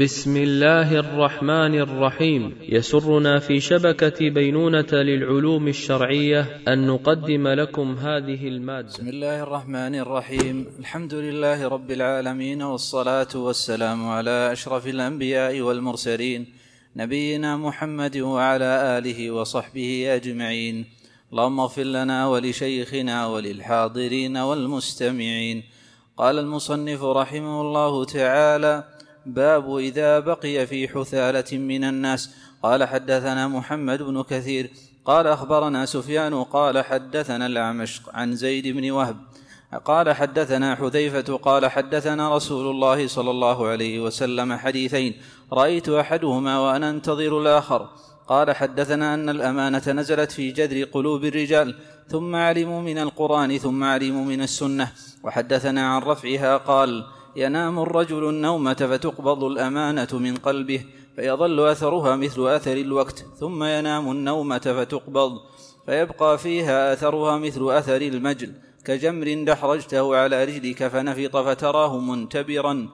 بسم الله الرحمن الرحيم. يسرنا في شبكة بينونة للعلوم الشرعية أن نقدم لكم هذه المادة. بسم الله الرحمن الرحيم. الحمد لله رب العالمين والصلاة والسلام على أشرف الأنبياء والمرسلين نبينا محمد وعلى آله وصحبه أجمعين. اللهم اغفر لنا ولشيخنا وللحاضرين والمستمعين. قال المصنف رحمه الله تعالى باب إذا بقي في حثالة من الناس. قال حدثنا محمد بن كثير. قال أخبرنا سفيان. قال حدثنا الأعمش عن زيد بن وهب. قال حدثنا حذيفة. قال حدثنا رسول الله صلى الله عليه وسلم حديثين. رأيت أحدهما وأنا أنتظر الآخر. قال حدثنا أن الأمانة نزلت في جذر قلوب الرجال. ثم علموا من القرآن ثم علموا من السنة. وحدثنا عن رفعها قال ينام الرجل النومة فتقبض الأمانة من قلبه فيظل أثرها مثل أثر الوقت ثم ينام النومة فتقبض فيبقى فيها أثرها مثل أثر المجل كجمر دحرجته على رجلك فنفط فتراه منتبرا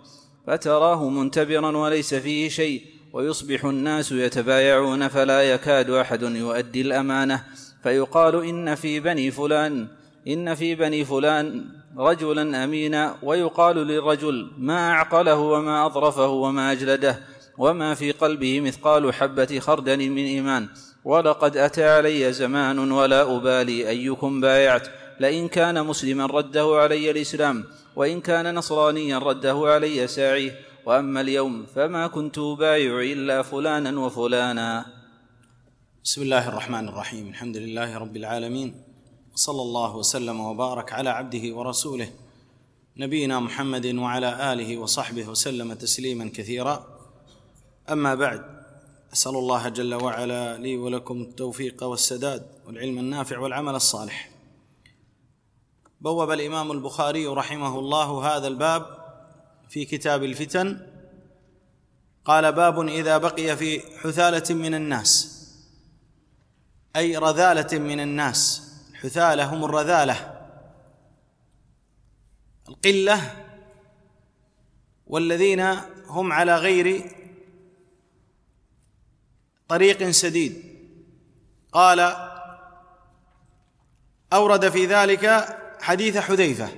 فتراه منتبرا وليس فيه شيء ويصبح الناس يتبايعون فلا يكاد أحد يؤدي الأمانة فيقال إن في بني فلان إن في بني فلان رجلا امينا ويقال للرجل ما أعقله وما أظرفه وما أجلده وما في قلبه مثقال حبة خردل من إيمان. ولقد أتى علي زمان ولا أبالي أيكم بايعت. لئن كان مسلما رده علي الإسلام وإن كان نصرانيا رده علي ساعيه. وأما اليوم فما كنت ابايع إلا فلانا وفلانا. بسم الله الرحمن الرحيم. الحمد لله رب العالمين. صلى الله وسلم وبارك على عبده ورسوله نبينا محمد وعلى آله وصحبه وسلم تسليما كثيرا. أما بعد أسأل الله جل وعلا لي ولكم التوفيق والسداد والعلم النافع والعمل الصالح. بوب الإمام البخاري رحمه الله هذا الباب في كتاب الفتن. قال باب إذا بقي في حثالة من الناس أي رذالة من الناس. الحثاله هم الرذالة. القلة والذين هم على غير طريق سديد. قال أورد في ذلك حديث حذيفة.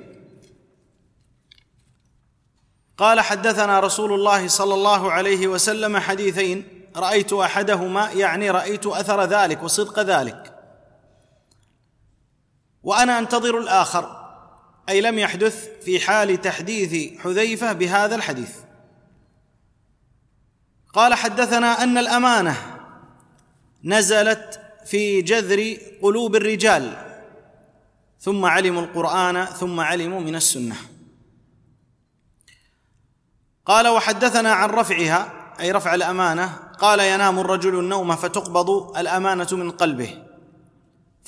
قال حدثنا رسول الله صلى الله عليه وسلم حديثين. رأيت أحدهما يعني رأيت أثر ذلك وصدق ذلك. وأنا أنتظر الآخر أي لم يحدث في حال تحديث حذيفة بهذا الحديث. قال حدثنا أن الأمانة نزلت في جذر قلوب الرجال ثم علموا القرآن ثم علموا من السنة. قال وحدثنا عن رفعها أي رفع الأمانة قال ينام الرجل النوم فتقبض الأمانة من قلبه.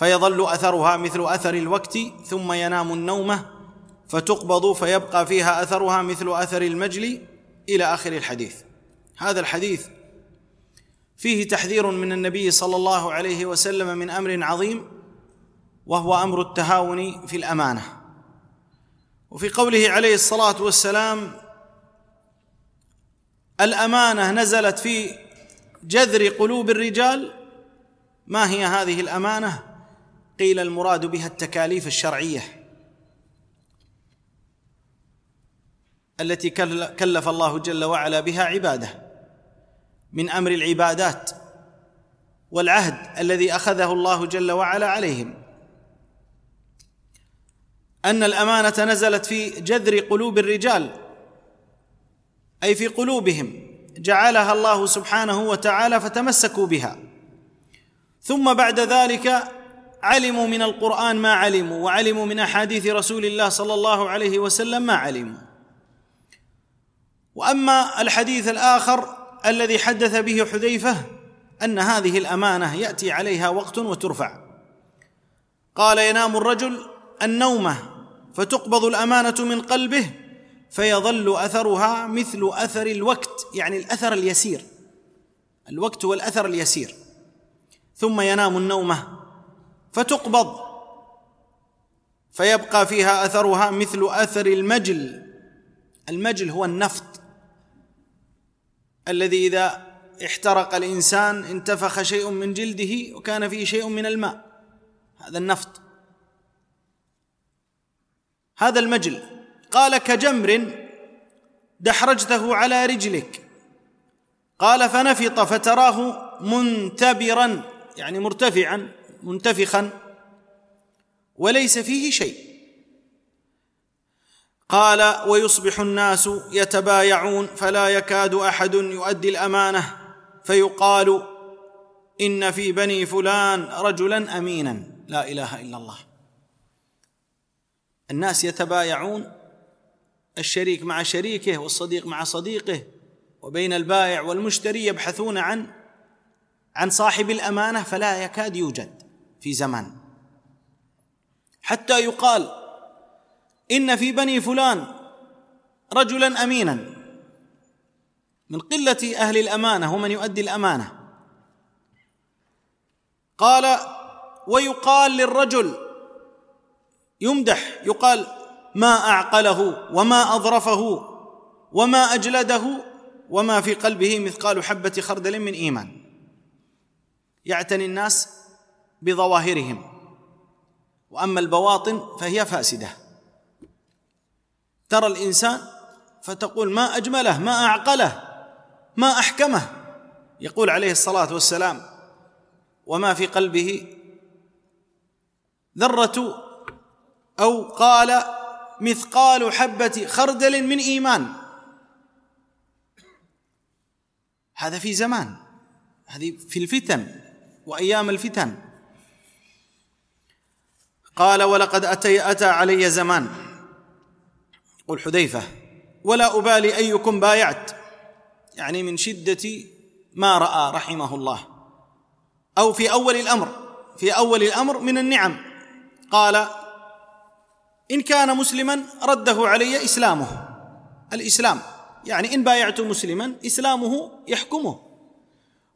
فيظل أثرها مثل أثر الوقت ثم ينام النومه فتقبض فيبقى فيها أثرها مثل أثر المجل إلى آخر الحديث. هذا الحديث فيه تحذير من النبي صلى الله عليه وسلم من أمر عظيم وهو أمر التهاون في الأمانة. وفي قوله عليه الصلاة والسلام الأمانة نزلت في جذر قلوب الرجال ما هي هذه الأمانة؟ قيل المراد بها التكاليف الشرعية التي كلف الله جل وعلا بها عباده من أمر العبادات والعهد الذي أخذه الله جل وعلا عليهم. أن الأمانة نزلت في جذر قلوب الرجال أي في قلوبهم جعلها الله سبحانه وتعالى فتمسكوا بها. ثم بعد ذلك علموا من القرآن ما علموا وعلموا من أحاديث رسول الله صلى الله عليه وسلم ما علموا. وأما الحديث الآخر الذي حدث به حذيفة أن هذه الأمانة يأتي عليها وقت وترفع. قال ينام الرجل النومة فتقبض الأمانة من قلبه فيظل أثرها مثل أثر الوقت يعني الأثر اليسير. الوقت والأثر اليسير. ثم ينام النومة فتقبض. فيبقى فيها أثرها مثل أثر المجل. المجل هو النفط الذي إذا احترق الإنسان انتفخ شيء من جلده وكان فيه شيء من الماء. هذا النفط. هذا المجل. قال كجمر دحرجته على رجلك. قال فنفط فتراه منتبرا يعني مرتفعا. منتفخا وليس فيه شيء. قال ويصبح الناس يتبايعون فلا يكاد أحد يؤدي الأمانة فيقال إن في بني فلان رجلا امينا. لا إله إلا الله. الناس يتبايعون الشريك مع شريكه والصديق مع صديقه وبين البائع والمشتري يبحثون عن عن صاحب الأمانة فلا يكاد يوجد. في زمان. حتى يقال إن في بني فلان رجلا امينا. من قلة أهل الأمانة ومن يؤدي الأمانة. قال ويقال للرجل يمدح يقال ما أعقله وما أظرفه وما أجلده وما في قلبه مثقال حبة خردل من إيمان. يعتني الناس بظواهرهم. وأما البواطن فهي فاسدة. ترى الإنسان فتقول ما أجمله ما أعقله ما أحكمه. يقول عليه الصلاة والسلام وما في قلبه ذرة أو قال مثقال حبة خردل من إيمان. هذا في زمان هذه في الفتن وأيام الفتن. قال ولقد أتي أتى علي زمان. قل حذيفة ولا أبالي أيكم بايعت. يعني من شدة ما رأى رحمه الله. أو في أول الأمر في أول الأمر من النعم. قال إن كان مسلما رده علي إسلامه. الإسلام يعني إن بايعت مسلما إسلامه يحكمه.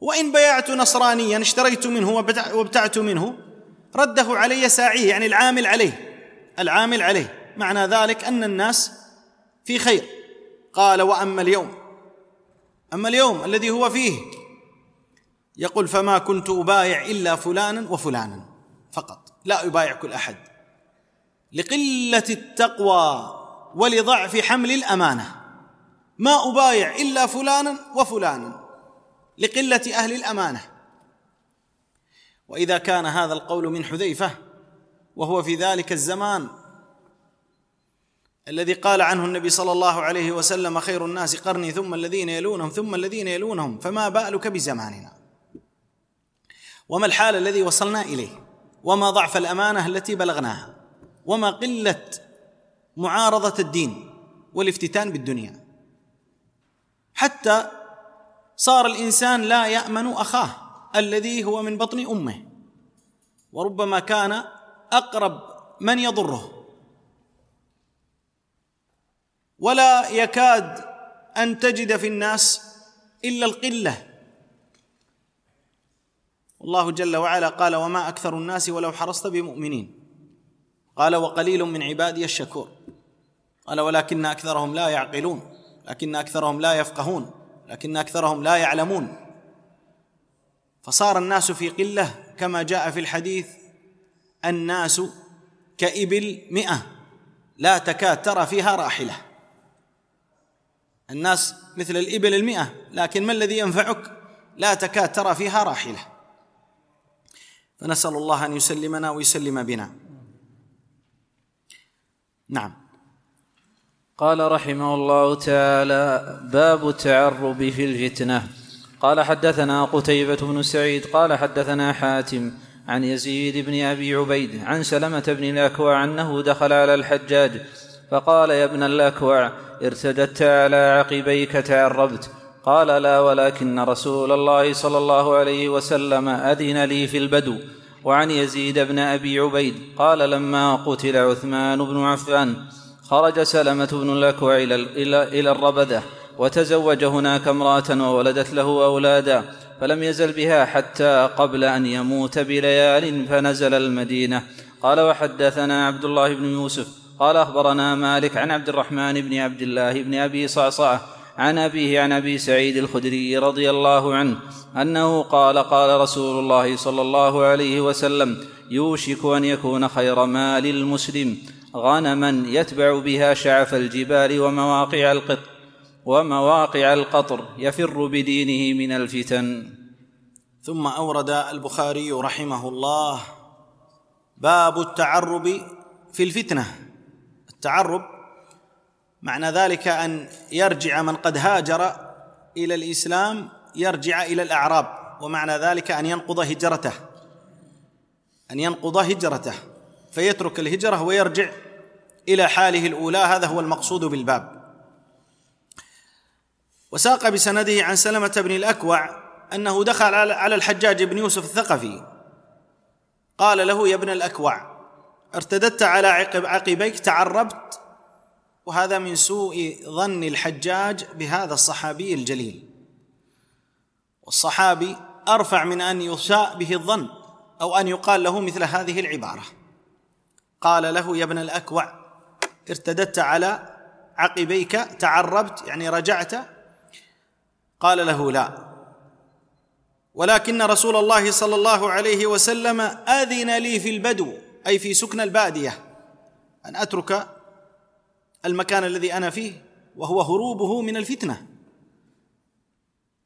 وإن بايعت نصرانيا اشتريت منه وابتعت منه رده علي ساعيه يعني العامل عليه. العامل عليه. معنى ذلك أن الناس في خير. قال وأما اليوم. أما اليوم الذي هو فيه. يقول فما كنت أبايع إلا فلانا وفلانا فقط. لا أبايع كل أحد. لقلة التقوى ولضعف حمل الأمانة. ما أبايع إلا فلانا وفلانا. لقلة أهل الأمانة. وإذا كان هذا القول من حذيفة وهو في ذلك الزمان الذي قال عنه النبي صلى الله عليه وسلم خير الناس قرني ثم الذين يلونهم ثم الذين يلونهم فما بالك بزماننا؟ وما الحال الذي وصلنا إليه؟ وما ضعف الأمانة التي بلغناها؟ وما قلة معارضة الدين والافتتان بالدنيا؟ حتى صار الإنسان لا يأمن أخاه. الذي هو من بطن أمه. وربما كان أقرب من يضره. ولا يكاد أن تجد في الناس إلا القلة. الله جل وعلا قال وما أكثر الناس ولو حرصت بمؤمنين قال وقليل من عبادي الشكور قال ولكن أكثرهم لا يعقلون لكن أكثرهم لا يفقهون لكن أكثرهم لا يعلمون فصار الناس في قلة كما جاء في الحديث الناس كإبل مئة لا تكاد ترى فيها راحلة. الناس مثل الإبل المئة لكن ما الذي ينفعك؟ لا تكاد ترى فيها راحلة. فنسأل الله أن يسلمنا ويسلم بنا. نعم. قال رحمه الله تعالى باب التعرب في الفتنة. قال حدثنا قتيبة بن سعيد قال حدثنا حاتم عن يزيد بن أبي عبيد عن سلمة بن الأكوع أنه دخل على الحجاج فقال يا ابن الأكوع ارتددت على عقبيك تعربت قال لا ولكن رسول الله صلى الله عليه وسلم أذن لي في البدو وعن يزيد بن أبي عبيد قال لما قتل عثمان بن عفان خرج سلمة بن الأكوع إلى, إلى, إلى الربذة وتزوج هناك امرأة وولدت له أولادا فلم يزل بها حتى قبل أن يموت بليال فنزل المدينة. قال وحدثنا عبد الله بن يوسف. قال أخبرنا مالك عن عبد الرحمن بن عبد الله بن أبي صعصعة عن أبيه عن أبي سعيد الخدري رضي الله عنه أنه قال قال رسول الله صلى الله عليه وسلم يوشك أن يكون خير مال المسلم غنما يتبع بها شعف الجبال ومواقع القط ومواقع القطر يفر بدينه من الفتن. ثم أورد البخاري رحمه الله باب التعرب في الفتنة. التعرب معنى ذلك أن يرجع من قد هاجر إلى الإسلام يرجع إلى الأعراب ومعنى ذلك أن ينقض هجرته. أن ينقض هجرته فيترك الهجرة ويرجع إلى حاله الأولى هذا هو المقصود بالباب. وساق بسنده عن سلمة بن الأكوع أنه دخل على الحجاج بن يوسف الثقفي. قال له يا ابن الأكوع ارتددت على عقب عقبيك تعربت وهذا من سوء ظن الحجاج بهذا الصحابي الجليل. والصحابي أرفع من أن يساء به الظن أو أن يقال له مثل هذه العبارة. قال له يا ابن الأكوع ارتددت على عقبيك تعربت يعني رجعت قال له لا. ولكن رسول الله صلى الله عليه وسلم آذن لي في البدو أي في سكن البادية أن أترك المكان الذي أنا فيه وهو هروبه من الفتنة.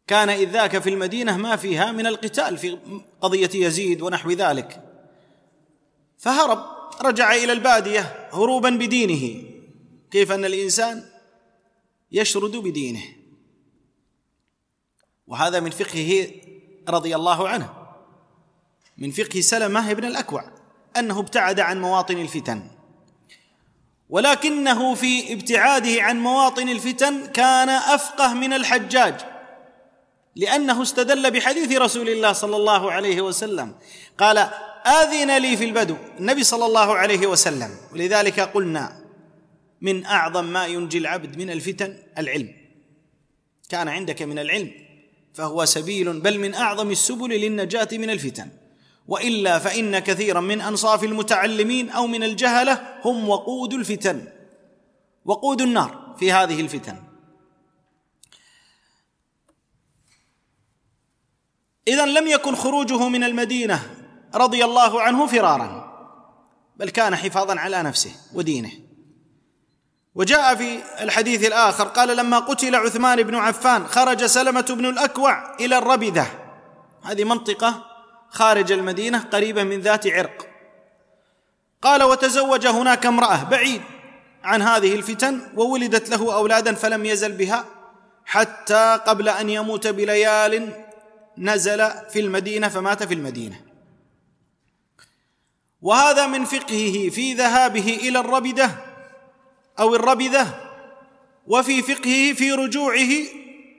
كان إذ ذاك في المدينة ما فيها من القتال في قضية يزيد ونحو ذلك. فهرب رجع إلى البادية هروبا بدينه. كيف أن الإنسان يشرد بدينه؟ وهذا من فقهه رضي الله عنه. من فقه سلمة بن الأكوع أنه ابتعد عن مواطن الفتن. ولكنه في ابتعاده عن مواطن الفتن كان أفقه من الحجاج لأنه استدل بحديث رسول الله صلى الله عليه وسلم. قال آذن لي في البدو. النبي صلى الله عليه وسلم. ولذلك قلنا من أعظم ما ينجي العبد من الفتن العلم. كان عندك من العلم. فهو سبيل بل من أعظم السبل للنجاة من الفتن. وإلا فإن كثيرا من أنصاف المتعلمين أو من الجهلة هم وقود الفتن وقود النار في هذه الفتن. اذا لم يكن خروجه من المدينة رضي الله عنه فرارا بل كان حفاظا على نفسه ودينه. وجاء في الحديث الآخر قال لما قتل عثمان بن عفان خرج سلمة بن الأكوع إلى الربده هذه منطقة خارج المدينة قريبة من ذات عرق. قال وتزوج هناك امرأة بعيد عن هذه الفتن وولدت له أولادا فلم يزل بها حتى قبل أن يموت بليال نزل في المدينة فمات في المدينة. وهذا من فقهه في ذهابه إلى الربده أو الربذه وفي فقهه في رجوعه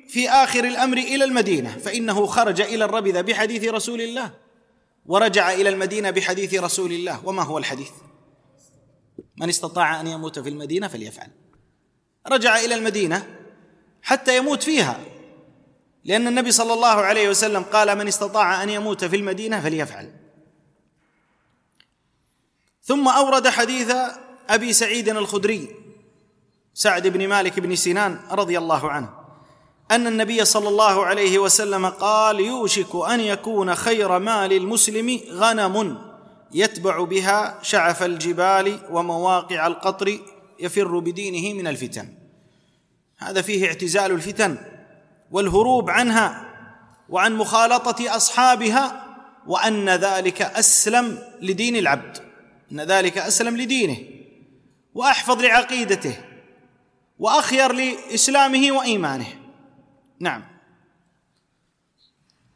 في آخر الأمر إلى المدينة فإنه خرج إلى الربذه بحديث رسول الله ورجع إلى المدينة بحديث رسول الله. وما هو الحديث؟ من استطاع أن يموت في المدينة فليفعل. رجع إلى المدينة حتى يموت فيها لأن النبي صلى الله عليه وسلم قال من استطاع أن يموت في المدينة فليفعل. ثم أورد حديث أبي سعيد الخدري سعد بن مالك بن سنان رضي الله عنه أن النبي صلى الله عليه وسلم قال يوشك أن يكون خير مال المسلم غنم يتبع بها شعف الجبال ومواقع القطر يفر بدينه من الفتن. هذا فيه اعتزال الفتن والهروب عنها وعن مخالطة أصحابها وأن ذلك أسلم لدين العبد أن ذلك أسلم لدينه وأحفظ لعقيدته وأخير لإسلامه وإيمانه. نعم.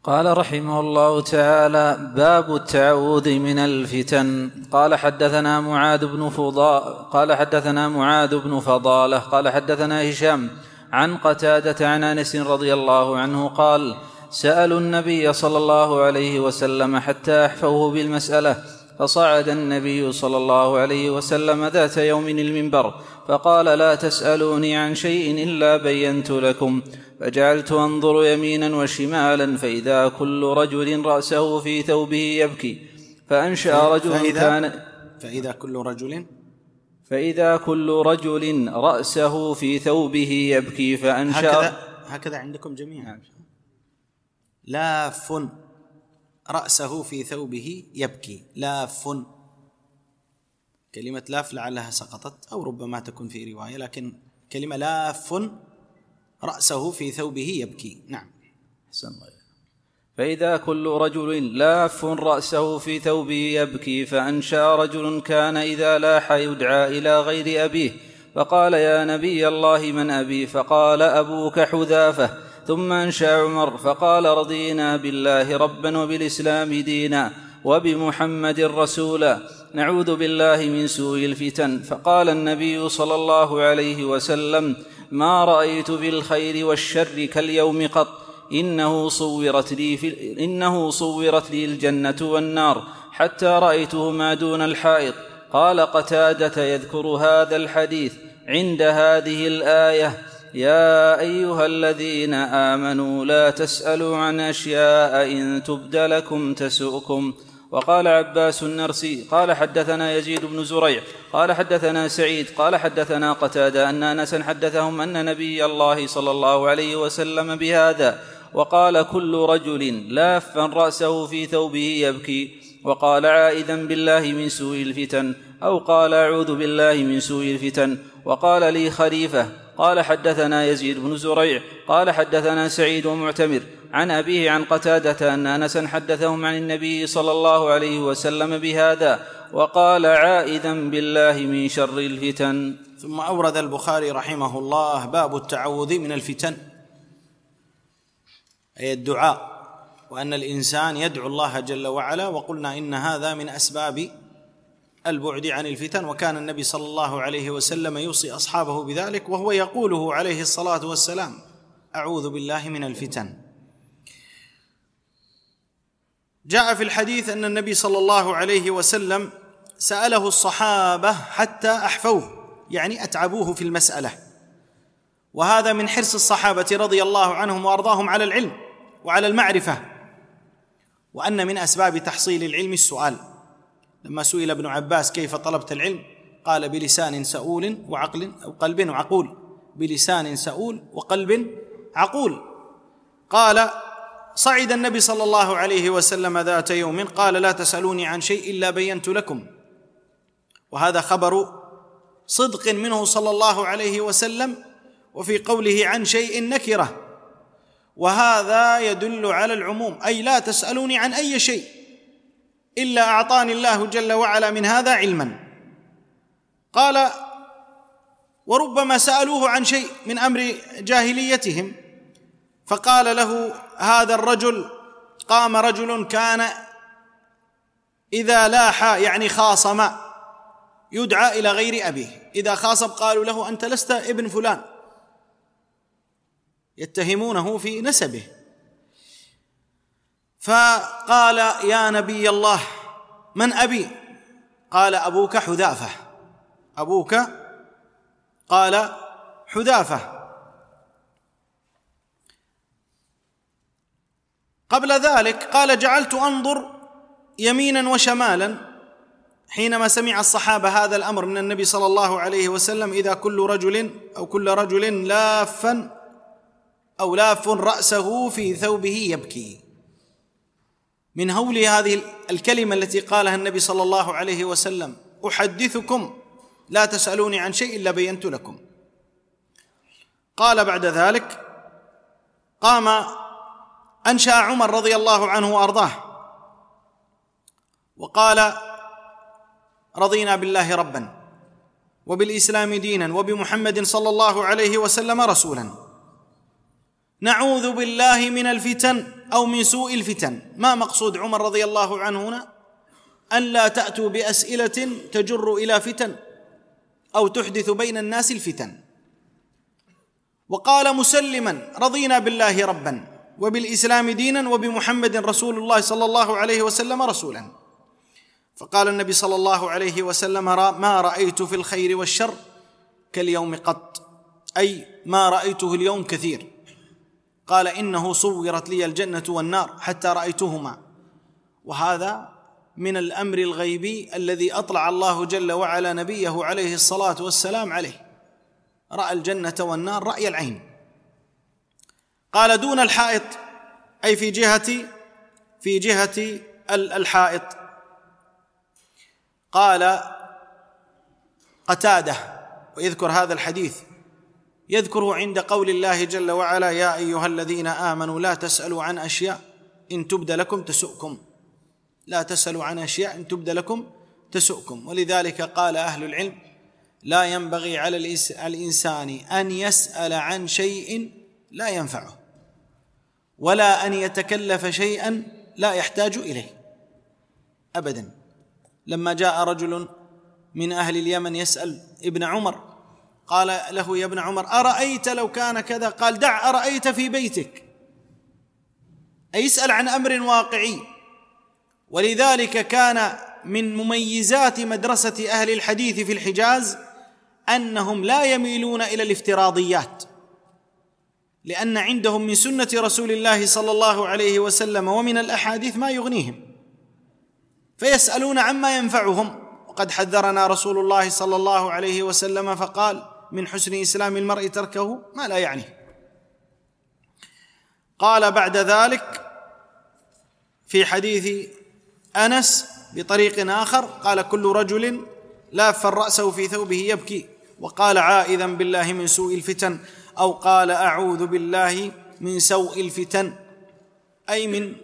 قال رحمه الله تعالى باب التعوذ من الفتن. قال حدثنا معاذ بن فضاء قال حدثنا معاذ بن فضالة قال حدثنا هشام عن قتادة عن أنس رضي الله عنه قال سألوا النبي صلى الله عليه وسلم حتى احفوه بالمسألة فصعد النبي صلى الله عليه وسلم ذات يوم المنبر فقال لا تسألوني عن شيء إلا بينت لكم. فجعلت أنظر يمينا وشمالا فإذا كل رجل رأسه في ثوبه يبكي. فأنشأ رجل فإذا كان فإذا كل رجل فإذا كل رجل رأسه في ثوبه يبكي. فأنشأ هكذا هكذا عندكم جميعا. لاف رأسه في ثوبه يبكي. لاف. كلمة لاف لعلها سقطت أو ربما تكون في رواية لكن كلمة لاف رأسه في ثوبه يبكي. نعم. أحسن الله. فإذا كل رجل لاف رأسه في ثوبه يبكي فأنشأ رجل كان إذا لاح يدعى إلى غير أبيه. فقال يا نبي الله من أبي؟ فقال أبوك حذافة. ثم أنشأ عمر فقال رضينا بالله ربا وبالإسلام دينا وبمحمد رسولا. نعوذ بالله من سوء الفتن. فقال النبي صلى الله عليه وسلم ما رأيت في الخير والشر كاليوم قط. إنه صورت لي في إنه صورت لي الجنة والنار. حتى رأيتهما دون الحائط. قال قتادة يذكر هذا الحديث عند هذه الآية. يا أيها الذين آمنوا لا تسألوا عن أشياء إن تبد لكم تسؤكم. وقال عباس النرسي قال حدثنا يزيد بن زريع قال حدثنا سعيد قال حدثنا قتادة أن أنسا حدثهم أن نبي الله صلى الله عليه وسلم بهذا وقال كل رجل لافا رأسه في ثوبه يبكي وقال عائذا بالله من سوء الفتن أو قال أعوذ بالله من سوء الفتن وقال لي خليفة قال حدثنا يزيد بن زريع قال حدثنا سعيد ومعتمر عن أبيه عن قتادة أن أنسا حدثهم عن النبي صلى الله عليه وسلم بهذا وقال عائذا بالله من شر الفتن. ثم أورد البخاري رحمه الله باب التعوذ من الفتن أي الدعاء وأن الإنسان يدعو الله جل وعلا وقلنا إن هذا من أسباب البعد عن الفتن وكان النبي صلى الله عليه وسلم يوصي أصحابه بذلك وهو يقوله عليه الصلاة والسلام أعوذ بالله من الفتن. جاء في الحديث أن النبي صلى الله عليه وسلم سأله الصحابة حتى أحفوه يعني أتعبوه في المسألة. وهذا من حرص الصحابة رضي الله عنهم وأرضاهم على العلم وعلى المعرفة. وأن من أسباب تحصيل العلم السؤال. لما سئل ابن عباس كيف طلبت العلم قال بلسان سؤول وعقل أو قلب وعقول بلسان سؤول وقلب عقول. قال صعد النبي صلى الله عليه وسلم ذات يوم قال لا تسألوني عن شيء إلا بينت لكم وهذا خبر صدق منه صلى الله عليه وسلم وفي قوله عن شيء نكرة. وهذا يدل على العموم أي لا تسألوني عن أي شيء. إلا أعطاني الله جل وعلا من هذا علما. قال وربما سألوه عن شيء من أمر جاهليتهم فقال له هذا الرجل قام رجل كان إذا لاح يعني خاصم يدعى إلى غير أبيه. إذا خاصم قالوا له أنت لست ابن فلان. يتهمونه في نسبه. فقال يا نبي الله من أبي؟ قال أبوك حذافة. أبوك؟ قال حذافة. قبل ذلك قال جعلت أنظر يمينا وشمالا حينما سمع الصحابة هذا الأمر من النبي صلى الله عليه وسلم إذا كل رجل أو كل رجل لافا أو لاف رأسه في ثوبه يبكي. من هول هذه الكلمة التي قالها النبي صلى الله عليه وسلم. أحدثكم لا تسألوني عن شيء إلا بينت لكم. قال بعد ذلك قام أنشأ عمر رضي الله عنه وأرضاه. وقال رضينا بالله ربا وبالإسلام دينا وبمحمد صلى الله عليه وسلم رسولا. نعوذ بالله من الفتن أو من سوء الفتن. ما مقصود عمر رضي الله عنه هنا؟ أن لا تأتوا بأسئلة تجر إلى فتن أو تحدث بين الناس الفتن. وقال مسلما رضينا بالله ربا وبالإسلام دينا وبمحمد رسول الله صلى الله عليه وسلم رسولا. فقال النبي صلى الله عليه وسلم ما رأيت في الخير والشر كاليوم قط. أي ما رأيته اليوم كثير. قال إنه صورت لي الجنة والنار حتى رأيتهما. وهذا من الأمر الغيبي الذي أطلع الله جل وعلا نبيه عليه الصلاة والسلام عليه. رأى الجنة والنار رأي العين. قال دون الحائط أي في جهة في جهة الحائط. قال قتادة ويذكر هذا الحديث. يذكره عند قول الله جل وعلا يا أيها الذين آمنوا لا تسألوا عن أشياء إن تبد لكم تسؤكم. لا تسألوا عن أشياء إن تبد لكم تسؤكم. ولذلك قال أهل العلم لا ينبغي على الإنسان أن يسأل عن شيء لا ينفعه ولا أن يتكلف شيئا لا يحتاج إليه ابدا. لما جاء رجل من أهل اليمن يسأل ابن عمر قال له يا ابن عمر أرأيت لو كان كذا؟ قال دع أرأيت في بيتك. أي يسال عن أمر واقعي. ولذلك كان من مميزات مدرسة أهل الحديث في الحجاز أنهم لا يميلون إلى الافتراضيات لأن عندهم من سنة رسول الله صلى الله عليه وسلم ومن الأحاديث ما يغنيهم. فيسألون عما ينفعهم. وقد حذرنا رسول الله صلى الله عليه وسلم فقال من حسن إسلام المرء تركه ما لا يعنيه. قال بعد ذلك في حديث أنس بطريق آخر قال كل رجل لاف راسه في ثوبه يبكي وقال عائذا بالله من سوء الفتن أو قال أعوذ بالله من سوء الفتن أي من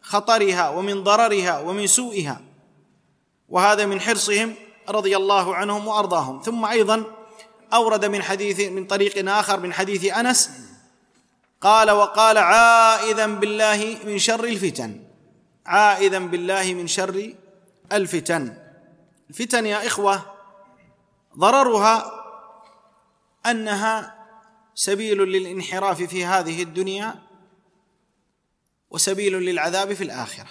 خطرها ومن ضررها ومن سوءها. وهذا من حرصهم رضي الله عنهم وأرضاهم. ثم أيضا أورد من حديث من طريق آخر من حديث أنس قال وقال عائذا بالله من شر الفتن. عائذا بالله من شر الفتن. الفتن يا إخوة ضررها أنها سبيل للانحراف في هذه الدنيا وسبيل للعذاب في الآخرة.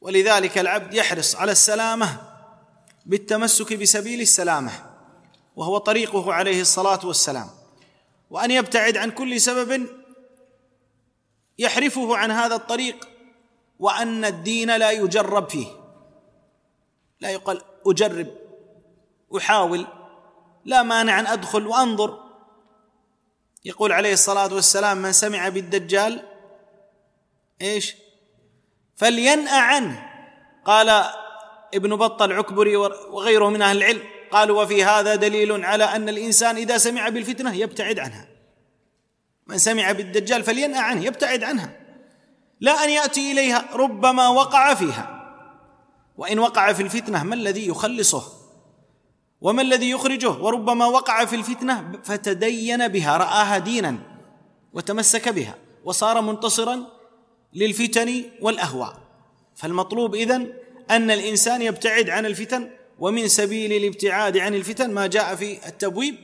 ولذلك العبد يحرص على السلامة بالتمسك بسبيل السلامة. وهو طريقه عليه الصلاة والسلام. وأن يبتعد عن كل سبب يحرفه عن هذا الطريق وأن الدين لا يجرب فيه. لا يقال أجرب أحاول لا مانع أن أدخل وأنظر. يقول عليه الصلاة والسلام من سمع بالدجال إيش؟ فلينأ عنه. قال ابن بطة العكبري وغيره من أهل العلم قالوا وفي هذا دليل على أن الإنسان إذا سمع بالفتنة يبتعد عنها. من سمع بالدجال فلينأ عنه يبتعد عنها. لا أن يأتي إليها ربما وقع فيها. وإن وقع في الفتنة ما الذي يخلصه؟ وما الذي يخرجه؟ وربما وقع في الفتنة فتدين بها رآها دينا وتمسك بها وصار منتصرا للفتن والأهواء. فالمطلوب إذن أن الإنسان يبتعد عن الفتن ومن سبيل الابتعاد عن الفتن ما جاء في التبويب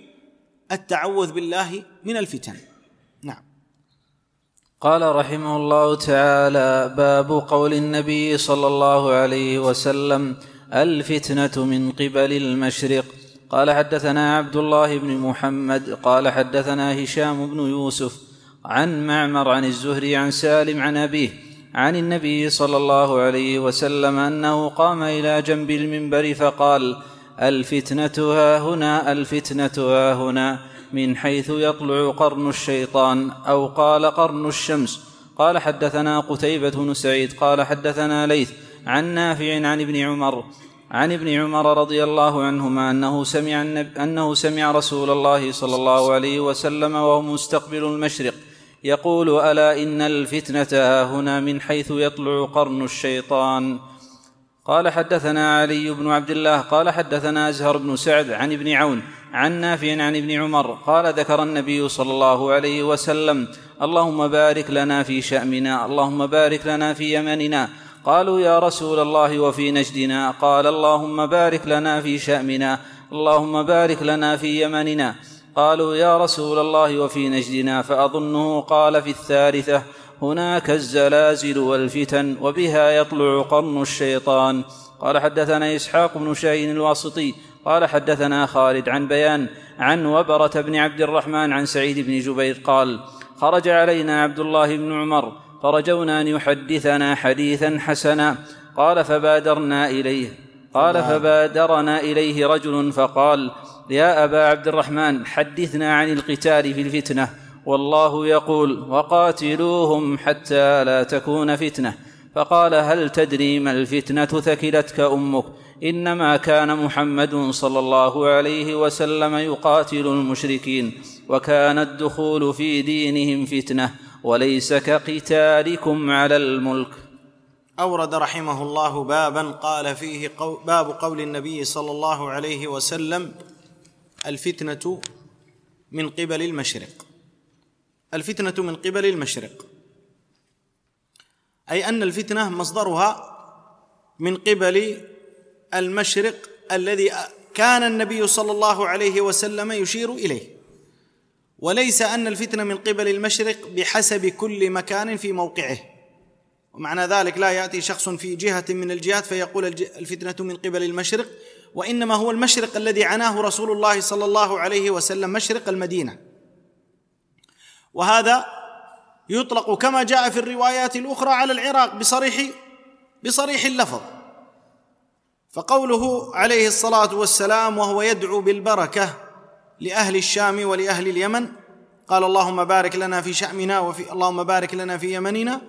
التعوذ بالله من الفتن. نعم. قال رحمه الله تعالى باب قول النبي صلى الله عليه وسلم الفتنة من قبل المشرق. قال حدثنا عبد الله بن محمد قال حدثنا هشام بن يوسف عن معمر عن الزهري عن سالم عن أبيه عن النبي صلى الله عليه وسلم أنه قام إلى جنب المنبر فقال الفتنة ها هنا الفتنة ها هنا من حيث يطلع قرن الشيطان أو قال قرن الشمس. قال حدثنا قتيبة بن سعيد قال حدثنا ليث عن نافع عن ابن عمر عن ابن عمر رضي الله عنهما أنه سمع أنه سمع رسول الله صلى الله عليه وسلم وهو مستقبل المشرق. يقول ألا إن الفتنة هنا من حيث يطلع قرن الشيطان. قال حدثنا علي بن عبد الله قال حدثنا أزهر بن سعد عن ابن عون عن نافع عن ابن عمر قال ذكر النبي صلى الله عليه وسلم اللهم بارك لنا في شامنا اللهم بارك لنا في يمننا. قالوا يا رسول الله وفي نجدنا؟ قال اللهم بارك لنا في شامنا اللهم بارك لنا في يمننا. قالوا يا رسول الله وفي نجدنا فأظنه قال في الثالثة هناك الزلازل والفتن وبها يطلع قرن الشيطان. قال حدثنا إسحاق بن شاهين الواسطي قال حدثنا خالد عن بيان عن وبرة بن عبد الرحمن عن سعيد بن جبير قال خرج علينا عبد الله بن عمر فرجونا أن يحدثنا حديثا حسنا. قال فبادرنا إليه قال فبادرنا إليه رجل فقال يا أبا عبد الرحمن حدثنا عن القتال في الفتنة. والله يقول وقاتلوهم حتى لا تكون فتنة. فقال هل تدري ما الفتنة ثكلتك أمك؟ إنما كان محمد صلى الله عليه وسلم يقاتل المشركين وكان الدخول في دينهم فتنة وليس كقتالكم على الملك. أورد رحمه الله بابا قال فيه قو باب قول النبي صلى الله عليه وسلم الفتنة من قبل المشرق. الفتنة من قبل المشرق. أي أن الفتنة مصدرها من قبل المشرق الذي كان النبي صلى الله عليه وسلم يشير إليه. وليس أن الفتنة من قبل المشرق بحسب كل مكان في موقعه. ومعنى ذلك لا يأتي شخص في جهة من الجهات فيقول الفتنة من قبل المشرق وإنما هو المشرق الذي عناه رسول الله صلى الله عليه وسلم مشرق المدينة. وهذا يطلق كما جاء في الروايات الأخرى على العراق بصريح بصريح اللفظ. فقوله عليه الصلاة والسلام وهو يدعو بالبركة لأهل الشام ولأهل اليمن قال اللهم بارك لنا في شأمنا وفي اللهم بارك لنا في يمننا.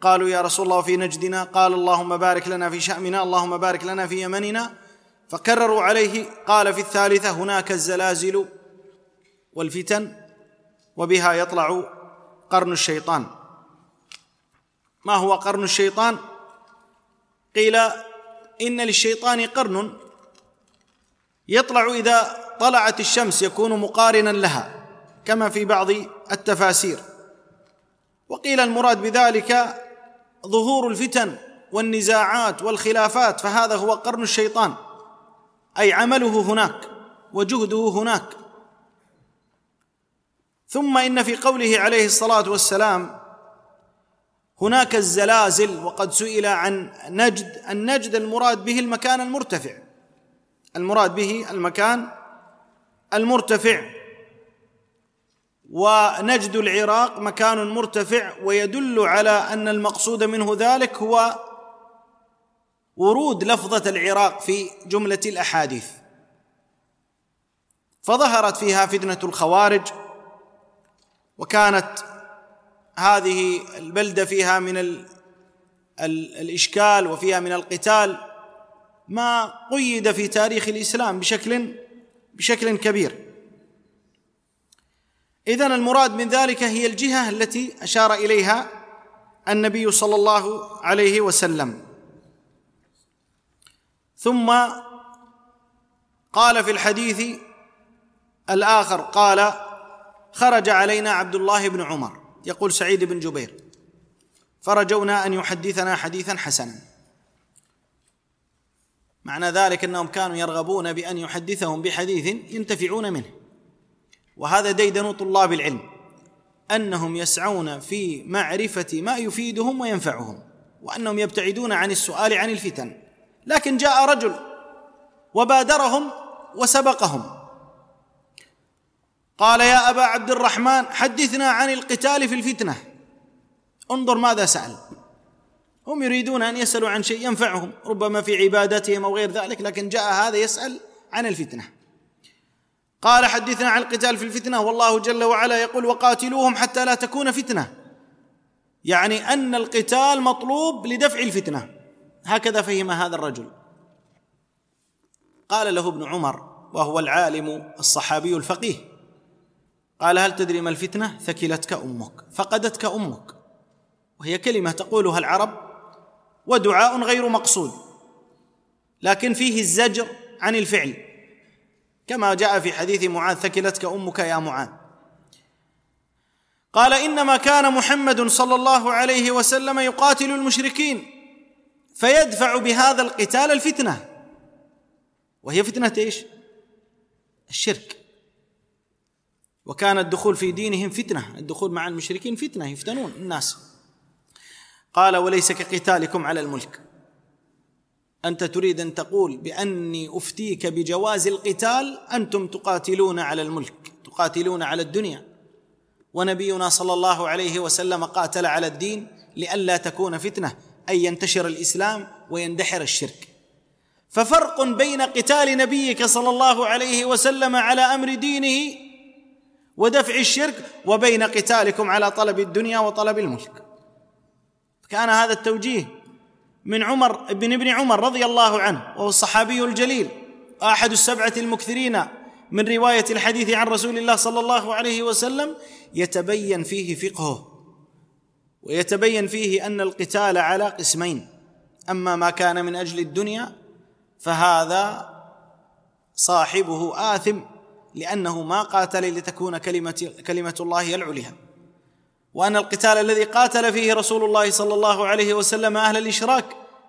قالوا يا رسول الله في نجدنا. قال اللهم بارك لنا في شأمنا اللهم بارك لنا في يمننا. فكرروا عليه قال في الثالثة هناك الزلازل والفتن وبها يطلع قرن الشيطان. ما هو قرن الشيطان؟ قيل إن للشيطان قرن يطلع إذا طلعت الشمس يكون مقارنا لها كما في بعض التفاسير. وقيل المراد بذلك ظهور الفتن والنزاعات والخلافات فهذا هو قرن الشيطان. أي عمله هناك وجهده هناك. ثم إن في قوله عليه الصلاة والسلام هناك الزلازل وقد سئل عن نجد النجد المراد به المكان المرتفع. المراد به المكان المرتفع. ونجد العراق مكان مرتفع ويدل على أن المقصود منه ذلك هو ورود لفظة العراق في جملة الأحاديث. فظهرت فيها فتنة الخوارج وكانت هذه البلدة فيها من ال الإشكال وفيها من القتال ما قيد في تاريخ الإسلام بشكل بشكل كبير. إذن المراد من ذلك هي الجهة التي أشار إليها النبي صلى الله عليه وسلم. ثم قال في الحديث الآخر قال خرج علينا عبد الله بن عمر. يقول سعيد بن جبير فرجونا أن يحدثنا حديثا حسنا. معنى ذلك أنهم كانوا يرغبون بأن يحدثهم بحديث ينتفعون منه. وهذا ديدن طلاب العلم أنهم يسعون في معرفة ما يفيدهم وينفعهم وأنهم يبتعدون عن السؤال عن الفتن. لكن جاء رجل وبادرهم وسبقهم. قال يا أبا عبد الرحمن حدثنا عن القتال في الفتنة. انظر ماذا سأل. هم يريدون أن يسألوا عن شيء ينفعهم ربما في عبادتهم أو غير ذلك لكن جاء هذا يسأل عن الفتنة. قال حدثنا عن القتال في الفتنة والله جل وعلا يقول وقاتلوهم حتى لا تكون فتنة. يعني أن القتال مطلوب لدفع الفتنة. هكذا فهم هذا الرجل. قال له ابن عمر وهو العالم الصحابي الفقيه قال هل تدري ما الفتنة؟ ثكلتك أمك فقدتك أمك. وهي كلمة تقولها العرب ودعاء غير مقصود لكن فيه الزجر عن الفعل. كما جاء في حديث معاذ ثكلتك أمك يا معاذ. قال إنما كان محمد صلى الله عليه وسلم يقاتل المشركين فيدفع بهذا القتال الفتنة. وهي فتنة إيش؟ الشرك. وكان الدخول في دينهم فتنة. الدخول مع المشركين فتنة يفتنون الناس. قال وليس كقتالكم على الملك. أنت تريد أن تقول بأني أفتيك بجواز القتال؟ أنتم تقاتلون على الملك تقاتلون على الدنيا. ونبينا صلى الله عليه وسلم قاتل على الدين لئلا تكون فتنة. أن ينتشر الإسلام ويندحر الشرك. ففرق بين قتال نبيك صلى الله عليه وسلم على أمر دينه ودفع الشرك وبين قتالكم على طلب الدنيا وطلب الملك. كان هذا التوجيه من عمر بن ابن عمر رضي الله عنه وهو الصحابي الجليل أحد السبعة المكثرين من رواية الحديث عن رسول الله صلى الله عليه وسلم يتبين فيه فقهه. ويتبين فيه أن القتال على قسمين. أما ما كان من أجل الدنيا فهذا صاحبه آثم لأنه ما قاتل لتكون كلمة كلمة الله هي العليا وأن القتال الذي قاتل فيه رسول الله صلى الله عليه وسلم أهل الإشراك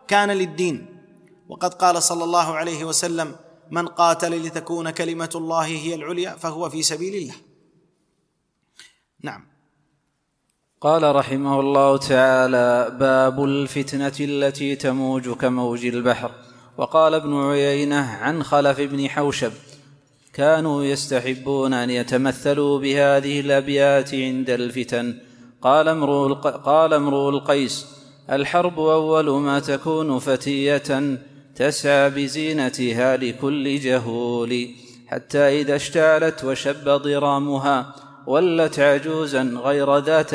كان للدين. وقد قال صلى الله عليه وسلم من قاتل لتكون كلمة الله هي العليا فهو في سبيل الله. نعم. قال رحمه الله تعالى باب الفتنة التي تموج كموج البحر. وقال ابن عيينة عن خلف بن حوشب كانوا يستحبون أن يتمثلوا بهذه الأبيات عند الفتن. قال امرؤ قال امرؤ القيس الحرب أول ما تكون فتية تسعى بزينتها لكل جهول حتى إذا اشتعلت وشب ضرامها ولت عجوزا غير ذات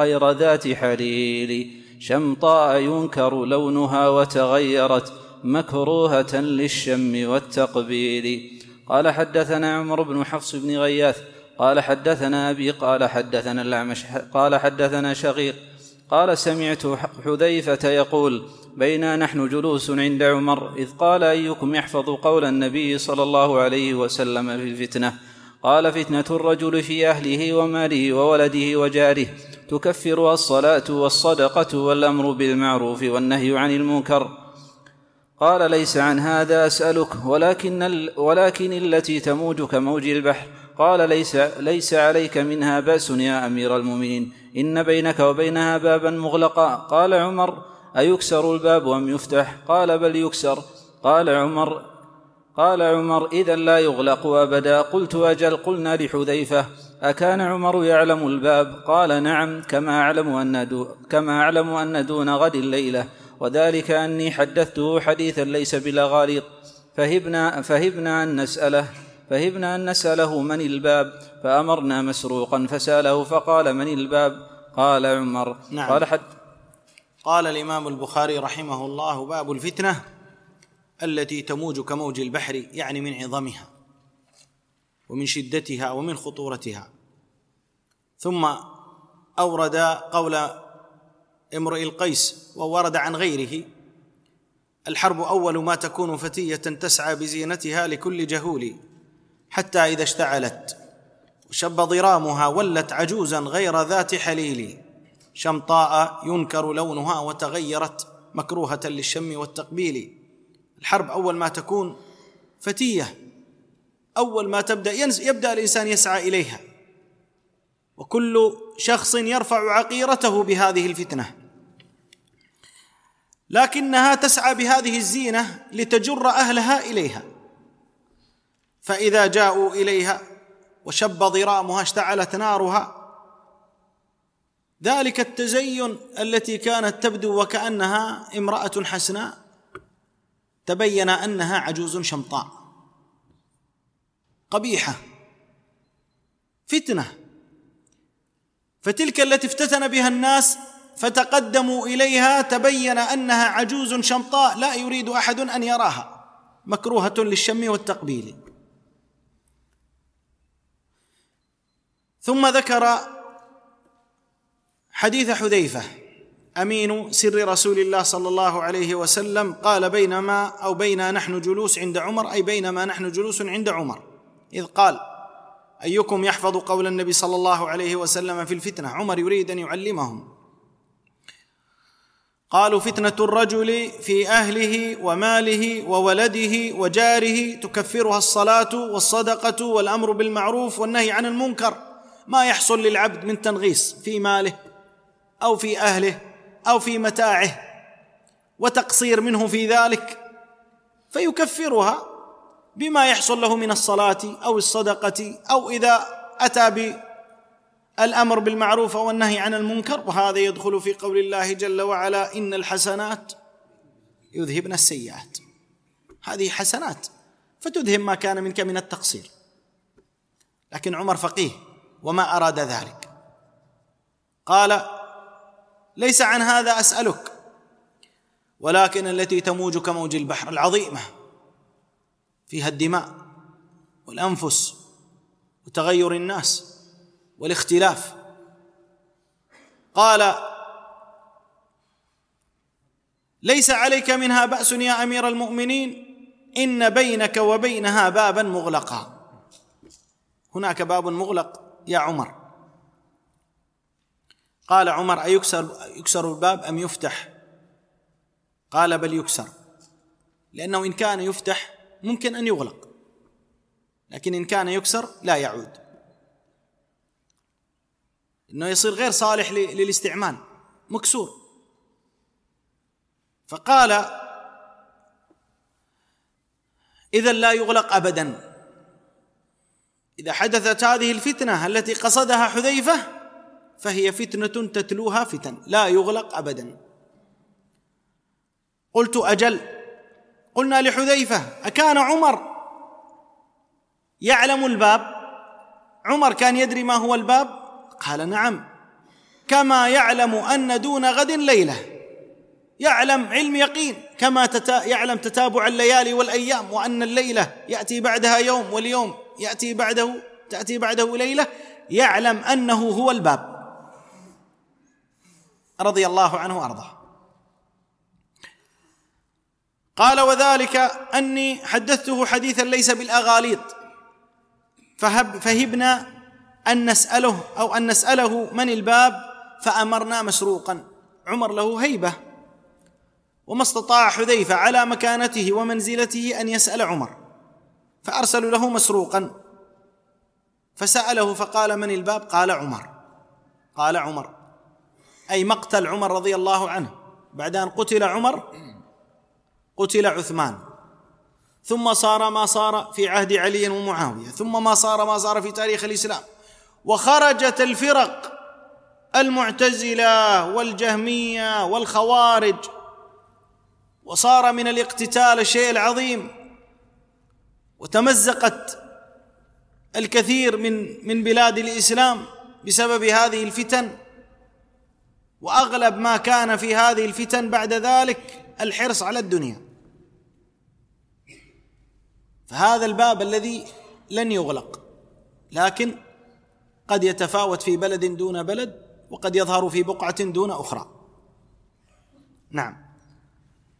غير ذات حليل. شمطاء ينكر لونها وتغيرت مكروهة للشم والتقبيل. قال حدثنا عمر بن حفص بن غياث قال حدثنا أبي قال حدثنا الأعمش قال حدثنا شقيق. قال سمعت حذيفة يقول بينا نحن جلوس عند عمر إذ قال أيكم يحفظ قول النبي صلى الله عليه وسلم في الفتنة. قال فتنة الرجل في أهله وماله وولده وجاره تكفرها الصلاة والصدقة والأمر بالمعروف والنهي عن المنكر. قال ليس عن هذا أسألك ولكن, ولكن التي تموج كموج البحر. قال ليس, ليس عليك منها بأس يا أمير المؤمنين إن بينك وبينها بابا مغلقا. قال عمر أيكسر الباب أم يفتح؟ قال بل يكسر. قال عمر قال عمر إذا لا يغلق أبدا. قلت أجل قلنا لحذيفة أكان عمر يعلم الباب؟ قال نعم كما أعلم أن, دو كما أعلم أن دون غد الليلة. وذلك أني حدثته حديثا ليس بلغاليط. فهبنا, فهبنا أن نسأله فهبنا أن نسأله من الباب. فأمرنا مسروقا فسأله فقال من الباب؟ قال عمر. نعم. قال حد قال الإمام البخاري رحمه الله باب الفتنة. التي تموج كموج البحر يعني من عظمها ومن شدتها ومن خطورتها. ثم أورد قول امرئ القيس وورد عن غيره الحرب أول ما تكون فتية تسعى بزينتها لكل جهول حتى إذا اشتعلت وشب ضرامها ولت عجوزا غير ذات حليل. شمطاء ينكر لونها وتغيرت مكروهة للشم والتقبيل. الحرب أول ما تكون فتية أول ما تبدأ يبدأ الإنسان يسعى إليها. وكل شخص يرفع عقيرته بهذه الفتنة. لكنها تسعى بهذه الزينة لتجر أهلها إليها. فإذا جاءوا إليها وشب ضرامها اشتعلت نارها ذلك التزين التي كانت تبدو وكأنها امرأة حسناء. تبين أنها عجوز شمطاء. قبيحة. فتنة. فتلك التي افتتن بها الناس فتقدموا إليها تبين أنها عجوز شمطاء لا يريد أحد أن يراها. مكروهة للشم والتقبيل. ثم ذكر حديث حذيفة. أمين سر رسول الله صلى الله عليه وسلم قال بينما أو بينا نحن جلوس عند عمر أي بينما نحن جلوس عند عمر. إذ قال أيكم يحفظ قول النبي صلى الله عليه وسلم في الفتنة؟ عمر يريد أن يعلمهم. قالوا فتنة الرجل في أهله وماله وولده وجاره تكفرها الصلاة والصدقة والأمر بالمعروف والنهي عن المنكر. ما يحصل للعبد من تنغيص في ماله أو في أهله. أو في متاعه وتقصير منه في ذلك فيكفرها بما يحصل له من الصلاة أو الصدقة أو إذا أتى الامر بالمعروف والنهي عن المنكر وهذا يدخل في قول الله جل وعلا إن الحسنات يذهبن السيئات. هذه حسنات فتذهب ما كان منك من التقصير. لكن عمر فقيه وما أراد ذلك. قال ليس عن هذا أسألك ولكن التي تموج كموج البحر العظيمة فيها الدماء والأنفس وتغير الناس والاختلاف. قال ليس عليك منها بأس يا أمير المؤمنين إن بينك وبينها بابا مغلقا. هناك باب مغلق يا عمر. قال عمر أيكسر يكسر الباب أم يفتح؟ قال بل يكسر لأنه إن كان يفتح ممكن أن يغلق لكن إن كان يكسر لا يعود. إنه يصير غير صالح للاستعمال مكسور. فقال إذا لا يغلق أبدا. إذا حدثت هذه الفتنة التي قصدها حذيفة فهي فتنة تتلوها فتن لا يغلق أبدا. قلت أجل قلنا لحذيفة أكان عمر يعلم الباب؟ عمر كان يدري ما هو الباب؟ قال نعم. كما يعلم أن دون غد ليلة. يعلم علم يقين كما تتا يعلم تتابع الليالي والأيام وأن الليلة يأتي بعدها يوم واليوم يأتي بعده تأتي بعده ليلة. يعلم أنه هو الباب. رضي الله عنه وأرضاه. قال وذلك أني حدثته حديثا ليس بالأغاليط. فهب فهبنا أن نسأله أو أن نسأله من الباب فأمرنا مسروقا. عمر له هيبة. وما استطاع حذيفة على مكانته ومنزلته أن يسأل عمر. فأرسلوا له مسروقا. فسأله فقال من الباب؟ قال عمر. قال عمر. أي مقتل عمر رضي الله عنه. بعد أن قتل عمر قتل عثمان. ثم صار ما صار في عهد علي ومعاوية. ثم ما صار ما صار في تاريخ الإسلام. وخرجت الفرق المعتزلة والجهمية والخوارج. وصار من الاقتتال الشيء العظيم. وتمزقت الكثير من من بلاد الإسلام بسبب هذه الفتن. وأغلب ما كان في هذه الفتن بعد ذلك الحرص على الدنيا. فهذا الباب الذي لن يغلق لكن قد يتفاوت في بلد دون بلد وقد يظهر في بقعة دون أخرى. نعم.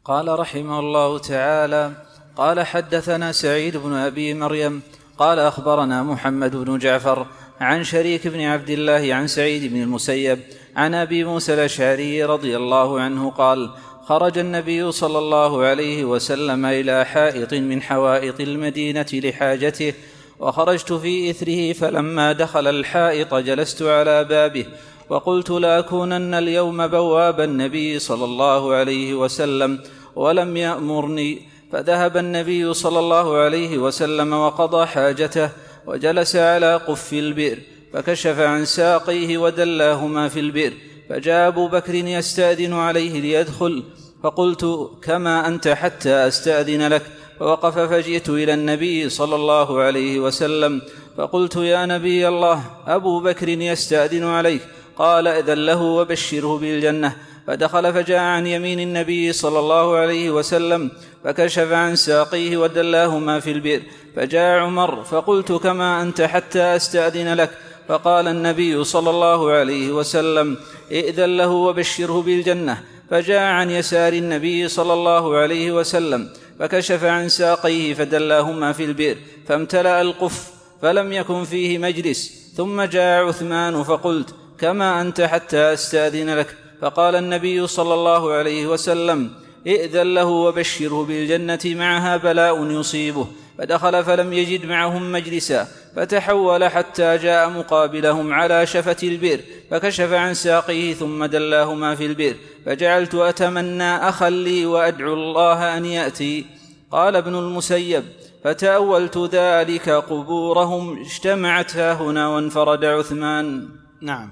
قال رحمه الله تعالى قال حدثنا سعيد بن أبي مريم قال أخبرنا محمد بن جعفر عن شريك بن عبد الله عن سعيد بن المسيب عن أبي موسى الأشعري رضي الله عنه قال خرج النبي صلى الله عليه وسلم إلى حائط من حوائط المدينة لحاجته وخرجت في إثره فلما دخل الحائط جلست على بابه وقلت لاكونن اليوم بواب النبي صلى الله عليه وسلم ولم يأمرني. فذهب النبي صلى الله عليه وسلم وقضى حاجته وجلس على قف البئر. فكشف عن ساقيه ودلاهما في البئر فجاء أبو بكر يستأذن عليه ليدخل فقلت كما أنت حتى أستأذن لك؟ فوقف فجئت إلى النبي صلى الله عليه وسلم فقلت يا نبي الله أبو بكر يستأذن عليك. قال إذن له وبشره بالجنة. فدخل فجاء عن يمين النبي صلى الله عليه وسلم فكشف عن ساقيه ودلاهما في البئر فجاء عمر فقلت كما أنت حتى أستأذن لك؟ فقال النبي صلى الله عليه وسلم إئذن له وبشره بالجنة. فجاء عن يسار النبي صلى الله عليه وسلم فكشف عن ساقيه فدلاهما في البئر فامتلأ القف فلم يكن فيه مجلس ثم جاء عثمان فقلت كما أنت حتى أستأذن لك. فقال النبي صلى الله عليه وسلم إئذن له وبشره بالجنة معها بلاء يصيبه. فدخل فلم يجد معهم مجلسا فتحول حتى جاء مقابلهم على شفة البئر فكشف عن ساقيه ثم دلاهما في البئر فجعلت أتمنى أخا لي وأدعو الله أن يأتي. قال ابن المسيب فتأولت ذلك قبورهم اجتمعت ها هنا وانفرد عثمان. نعم.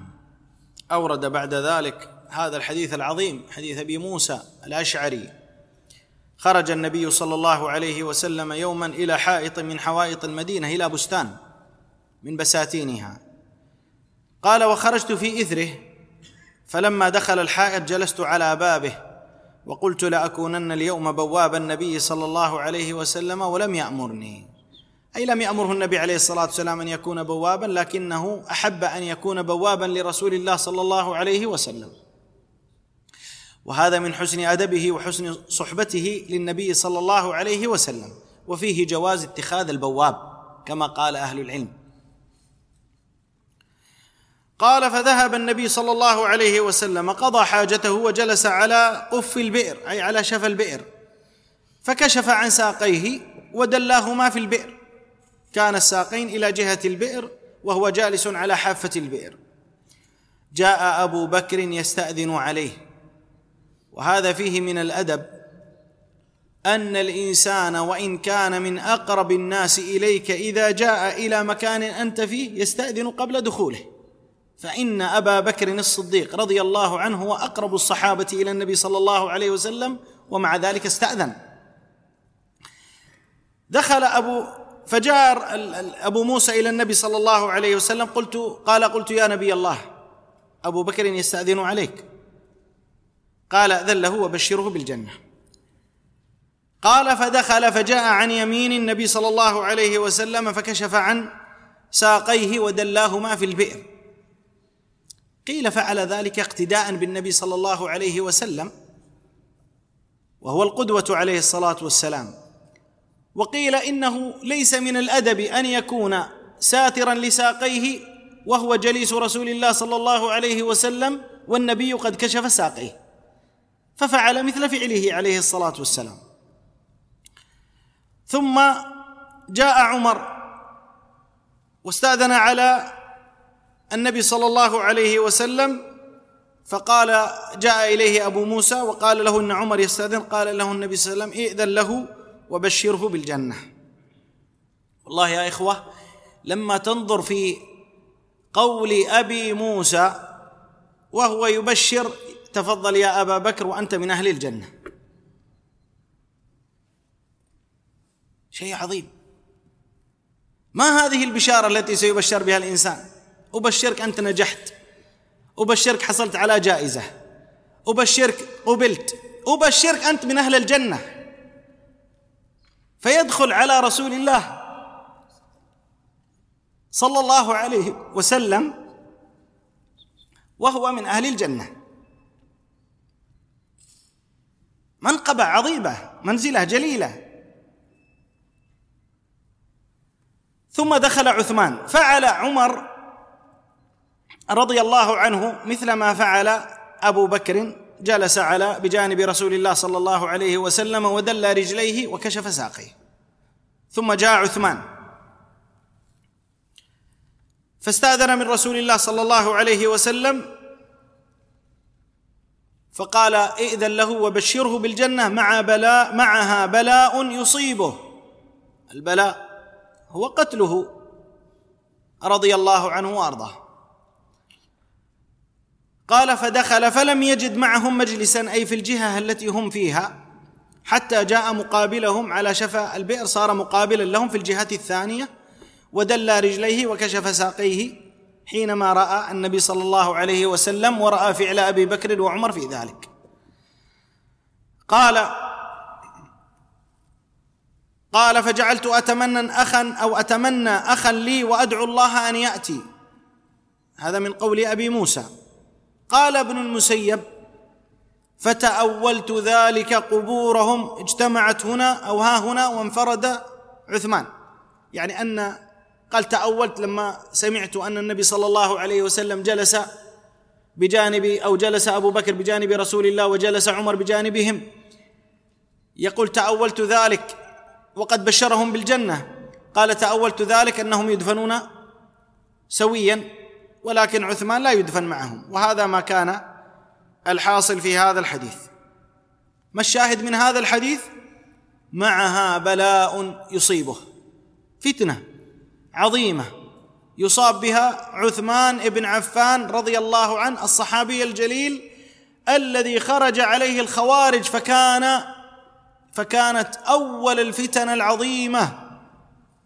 أورد بعد ذلك هذا الحديث العظيم حديث أبي موسى الأشعري. خرج النبي صلى الله عليه وسلم يوما إلى حائط من حوائط المدينة إلى بستان من بساتينها. قال وخرجت في إثره فلما دخل الحائط جلست على بابه وقلت لاكونن اليوم بواب النبي صلى الله عليه وسلم ولم يأمرني. أي لم يأمره النبي عليه الصلاة والسلام أن يكون بوابا لكنه أحب أن يكون بوابا لرسول الله صلى الله عليه وسلم. وهذا من حسن أدبه وحسن صحبته للنبي صلى الله عليه وسلم. وفيه جواز اتخاذ البواب كما قال أهل العلم. قال فذهب النبي صلى الله عليه وسلم قضى حاجته وجلس على قف البئر أي على شفا البئر. فكشف عن ساقيه ودلاهما في البئر. كان الساقين إلى جهة البئر وهو جالس على حافة البئر. جاء أبو بكر يستأذن عليه. وهذا فيه من الأدب أن الإنسان وإن كان من أقرب الناس إليك إذا جاء إلى مكان أنت فيه يستأذن قبل دخوله. فإن أبا بكر الصديق رضي الله عنه هو أقرب الصحابة إلى النبي صلى الله عليه وسلم ومع ذلك استأذن. دخل أبو فجاء أبو موسى إلى النبي صلى الله عليه وسلم قلت قال قلت يا نبي الله أبو بكر يستأذن عليك. قال اذن له وبشره بالجنة. قال فدخل فجاء عن يمين النبي صلى الله عليه وسلم فكشف عن ساقيه ودلاهما في البئر. قيل فعل ذلك اقتداء بالنبي صلى الله عليه وسلم وهو القدوة عليه الصلاة والسلام. وقيل إنه ليس من الأدب أن يكون ساترا لساقيه وهو جليس رسول الله صلى الله عليه وسلم والنبي قد كشف ساقيه. ففعل مثل فعله عليه الصلاة والسلام. ثم جاء عمر واستأذن على النبي صلى الله عليه وسلم فقال جاء إليه أبو موسى وقال له إن عمر يستأذن قال له النبي صلى الله عليه وسلم إئذن له وبشره بالجنة. والله يا إخوة لما تنظر في قول أبي موسى وهو يبشر تفضل يا أبا بكر وأنت من أهل الجنة. شيء عظيم. ما هذه البشارة التي سيبشر بها الإنسان؟ أبشرك أنت نجحت. أبشرك حصلت على جائزة. أبشرك قبلت. أبشرك أنت من أهل الجنة. فيدخل على رسول الله صلى الله عليه وسلم وهو من أهل الجنة. منقبة عظيمة منزلة جليلة. ثم دخل عثمان فعل عمر رضي الله عنه مثل ما فعل أبو بكر جلس على بجانب رسول الله صلى الله عليه وسلم ودل رجليه وكشف ساقيه. ثم جاء عثمان. فاستأذن من رسول الله صلى الله عليه وسلم فقال إئذن له وبشره بالجنة مع بلاء معها بلاء يصيبه. البلاء هو قتله رضي الله عنه وأرضاه. قال فدخل فلم يجد معهم مجلسا أي في الجهة التي هم فيها حتى جاء مقابلهم على شفا البئر صار مقابلا لهم في الجهة الثانية ودلى رجليه وكشف ساقيه حينما رأى النبي صلى الله عليه وسلم ورأى فعل أبي بكر وعمر في ذلك. قال قال فجعلت أتمنى أخا أو أتمنى أخا لي وأدعو الله أن يأتي. هذا من قول أبي موسى. قال ابن المسيب فتأولت ذلك قبورهم اجتمعت هنا أو ها هنا وانفرد عثمان. يعني أن قال تأولت لما سمعت أن النبي صلى الله عليه وسلم جلس بجانب أو جلس أبو بكر بجانب رسول الله وجلس عمر بجانبهم. يقول تأولت ذلك وقد بشرهم بالجنة. قال تأولت ذلك أنهم يدفنون سويا ولكن عثمان لا يدفن معهم. وهذا ما كان الحاصل في هذا الحديث. ما الشاهد من هذا الحديث؟ معها بلاء يصيبه. فتنة. عظيمة. يصاب بها عثمان بن عفان رضي الله عنه الصحابي الجليل الذي خرج عليه الخوارج فكان فكانت أول الفتن العظيمة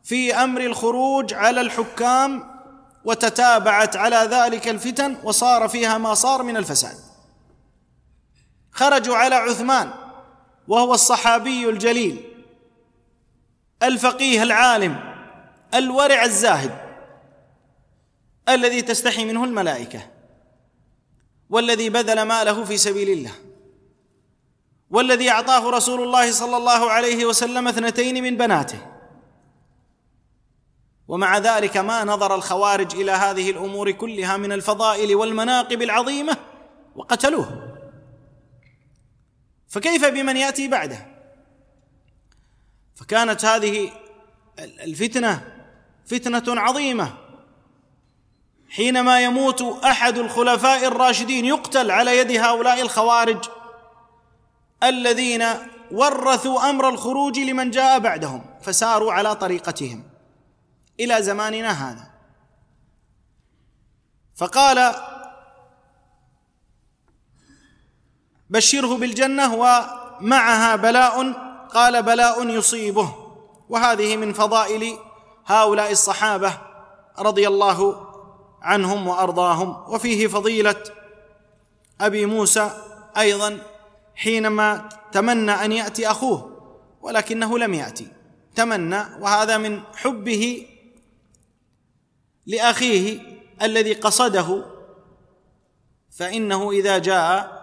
في أمر الخروج على الحكام وتتابعت على ذلك الفتن وصار فيها ما صار من الفساد. خرجوا على عثمان وهو الصحابي الجليل الفقيه العالم الورع الزاهد الذي تستحي منه الملائكة والذي بذل ماله في سبيل الله والذي أعطاه رسول الله صلى الله عليه وسلم اثنتين من بناته. ومع ذلك ما نظر الخوارج إلى هذه الأمور كلها من الفضائل والمناقب العظيمة وقتلوه. فكيف بمن يأتي بعده؟ فكانت هذه الفتنة فتنة عظيمة. حينما يموت أحد الخلفاء الراشدين يقتل على يد هؤلاء الخوارج الذين ورثوا أمر الخروج لمن جاء بعدهم فساروا على طريقتهم إلى زماننا هذا. فقال بشره بالجنة ومعها بلاء. قال بلاء يصيبه. وهذه من فضائل هؤلاء الصحابة رضي الله عنهم وأرضاهم وفيه فضيلة أبي موسى أيضا حينما تمنى أن يأتي أخوه ولكنه لم يأتي. تمنى وهذا من حبه لأخيه الذي قصده فإنه إذا جاء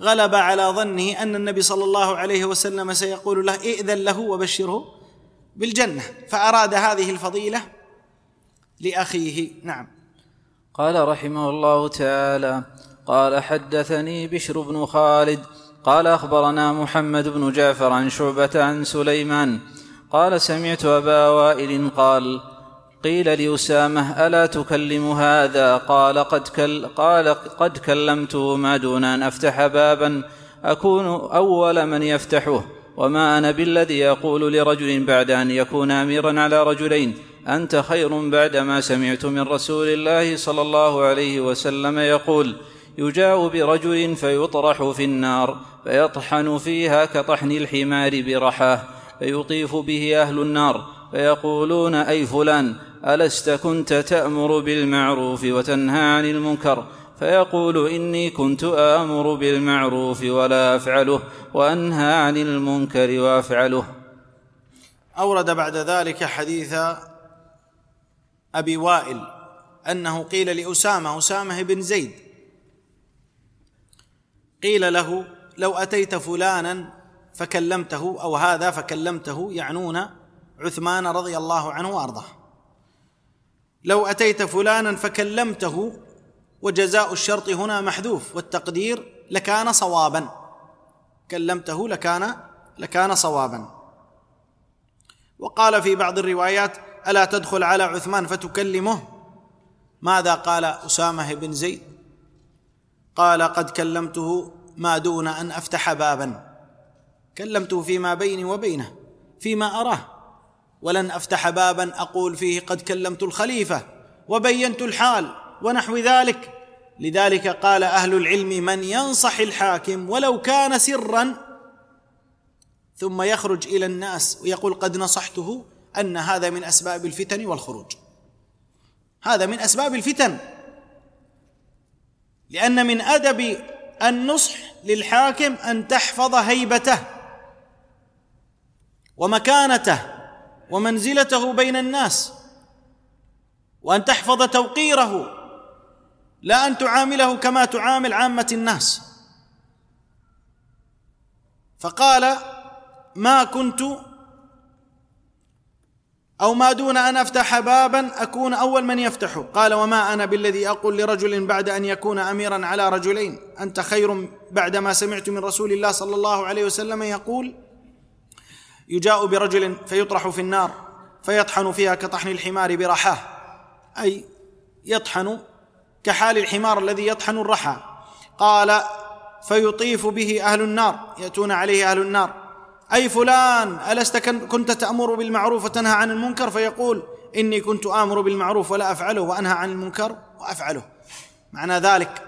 غلب على ظنه أن النبي صلى الله عليه وسلم سيقول له ائذن له وبشره. بالجنة فأراد هذه الفضيلة لأخيه. نعم. قال رحمه الله تعالى قال حدثني بشر بن خالد قال أخبرنا محمد بن جعفر عن شعبة عن سليمان قال سمعت أبا وائل قال قيل لأسامة ألا تكلم هذا؟ قال قد, كل قال قد كلمته ما دون أن أفتح بابا أكون أول من يفتحه. وما أنا بالذي يقول لرجل بعد ان يكون اميرا على رجلين انت خير بعد ما سمعت من رسول الله صلى الله عليه وسلم يقول يجاء برجل فيطرح في النار فيطحن فيها كطحن الحمار برحاه فيطيف به أهل النار فيقولون اي فلان الست كنت تامر بالمعروف وتنهى عن المنكر فيقول إني كنت آمر بالمعروف ولا أفعله وأنهى عن المنكر وأفعله. أورد بعد ذلك حديث أبي وائل أنه قيل لأسامة أسامة بن زيد قيل له لو أتيت فلانا فكلمته أو هذا فكلمته يعنون عثمان رضي الله عنه وأرضاه. لو أتيت فلانا فكلمته وجزاء الشرط هنا محذوف والتقدير لكان صوابا. كلمته لكان لكان صوابا. وقال في بعض الروايات ألا تدخل على عثمان فتكلمه؟ ماذا قال أسامة بن زيد؟ قال قد كلمته ما دون أن أفتح بابا. كلمته فيما بيني وبينه فيما أراه. ولن أفتح بابا أقول فيه قد كلمت الخليفة وبينت الحال. ونحو ذلك. لذلك قال أهل العلم من ينصح الحاكم ولو كان سرا ثم يخرج إلى الناس ويقول قد نصحته أن هذا من أسباب الفتن والخروج. هذا من أسباب الفتن. لأن من أدب النصح للحاكم أن تحفظ هيبته ومكانته ومنزلته بين الناس وأن تحفظ توقيره لا أن تعامله كما تعامل عامة الناس. فقال ما كنت أو ما دون أن أفتح بابا أكون أول من يفتحه قال وما أنا بالذي أقول لرجل بعد أن يكون اميرا على رجلين. أنت خير بعد ما سمعت من رسول الله صلى الله عليه وسلم يقول يجاء برجل فيطرح في النار فيطحن فيها كطحن الحمار برحاه. أي يطحن كحال الحمار الذي يطحن الرحى. قال فيطيف به أهل النار يأتون عليه أهل النار. أي فلان ألست كنت تأمر بالمعروف وتنهى عن المنكر؟ فيقول إني كنت آمر بالمعروف ولا أفعله وأنهى عن المنكر وأفعله. معنى ذلك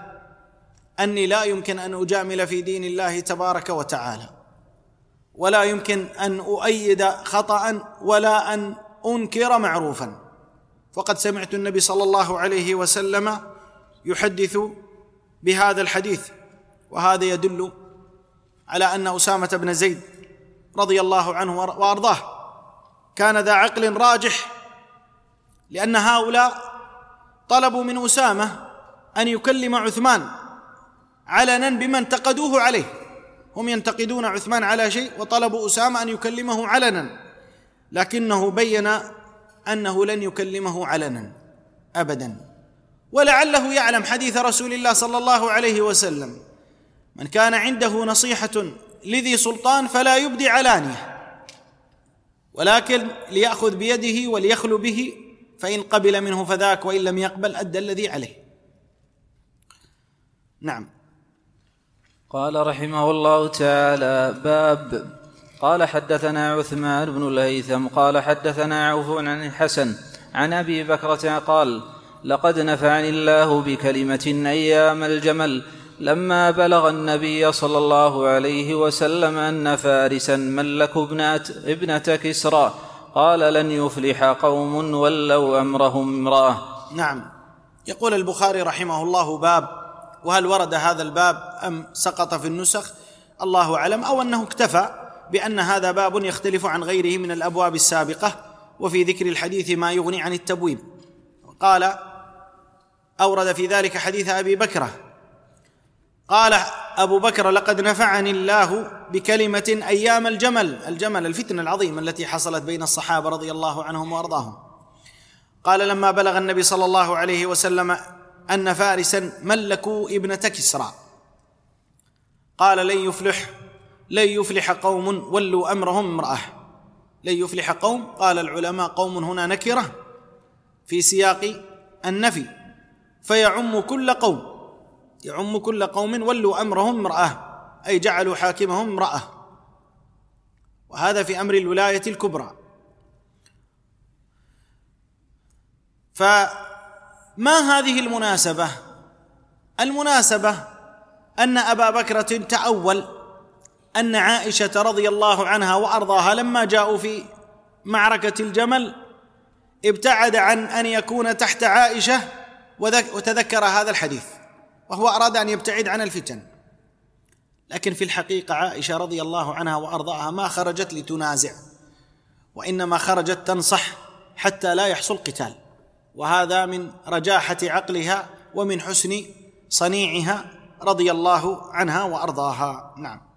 أني لا يمكن أن أجامل في دين الله تبارك وتعالى. ولا يمكن أن أؤيد خطا ولا أن أنكر معروفا. فقد سمعت النبي صلى الله عليه وسلم يحدث بهذا الحديث وهذا يدل على أن أسامة بن زيد رضي الله عنه وأرضاه كان ذا عقل راجح لأن هؤلاء طلبوا من أسامة أن يكلم عثمان علنا بما انتقدوه عليه. هم ينتقدون عثمان على شيء وطلبوا أسامة أن يكلمه علنا لكنه بين أنه لن يكلمه علنا ابدا. ولعله يعلم حديث رسول الله صلى الله عليه وسلم. من كان عنده نصيحة لذي سلطان فلا يبدي علانية. ولكن ليأخذ بيده وليخلو به فإن قبل منه فذاك وإن لم يقبل أدى الذي عليه. نعم. قال رحمه الله تعالى باب. قال حدثنا عثمان بن الهيثم قال حدثنا عوف عن الحسن عن أبي بكرة قال لقد نفعني الله بكلمة أيام الجمل لما بلغ النبي صلى الله عليه وسلم أن فارسا ملكوا ابنه, ابنة كسرى. قال لن يفلح قوم ولوا أمرهم امرأة. نعم. يقول البخاري رحمه الله باب وهل ورد هذا الباب أم سقط في النسخ؟ الله أعلم. أو أنه اكتفى بأن هذا باب يختلف عن غيره من الأبواب السابقة وفي ذكر الحديث ما يغني عن التبويب. قال أورد في ذلك حديث أبي بكرة. قال أبو بكر لقد نفعني الله بكلمة أيام الجمل الجمل الفتنة العظيمة التي حصلت بين الصحابة رضي الله عنهم وأرضاهم. قال لما بلغ النبي صلى الله عليه وسلم أن فارسا ملكوا ابنة كسرى. قال لن يفلح لن يفلح قوم ولوا أمرهم امرأة. لن يفلح قوم؟ قال العلماء قوم هنا نكرة في سياق النفي. فيعم كل قوم. يعم كل قوم ولوا أمرهم امرأة أي جعلوا حاكمهم امرأة. وهذا في أمر الولاية الكبرى. فما هذه المناسبة؟ المناسبة أن أبا بكرة تأول أن عائشة رضي الله عنها وأرضاها لما جاءوا في معركة الجمل ابتعد عن أن يكون تحت عائشة وتذكر هذا الحديث وهو أراد أن يبتعد عن الفتن. لكن في الحقيقة عائشة رضي الله عنها وأرضاها ما خرجت لتنازع وإنما خرجت تنصح حتى لا يحصل قتال. وهذا من رجاحة عقلها ومن حسن صنيعها رضي الله عنها وأرضاها. نعم.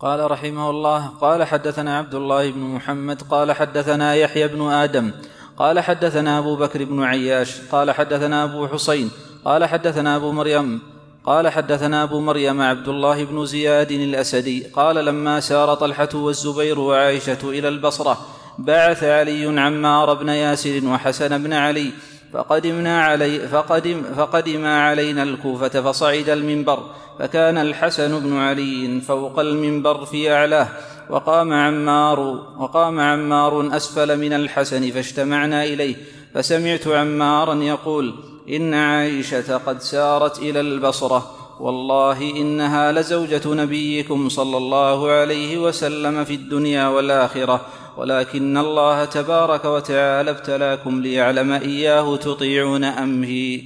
قال رحمه الله قال حدثنا عبد الله بن محمد قال حدثنا يحيى بن آدم قال حدثنا أبو بكر بن عياش قال حدثنا أبو حسين قال حدثنا أبو مريم قال حدثنا أبو مريم عبد الله بن زياد الأسدي قال لما سار طلحة والزبير وعائشة إلى البصرة بعث علي عمار بن ياسر وحسن بن علي فقدمنا علي فقدم فقدما علينا الكوفة فصعد المنبر فكان الحسن بن علي فوق المنبر في أعلاه وقام عمار وقام عمار أسفل من الحسن فاجتمعنا إليه فسمعت عمارا يقول إن عائشة قد سارت إلى البصرة والله إنها لزوجة نبيكم صلى الله عليه وسلم في الدنيا والآخرة ولكن الله تبارك وتعالى ابتلاكم ليعلم إياه تطيعون امه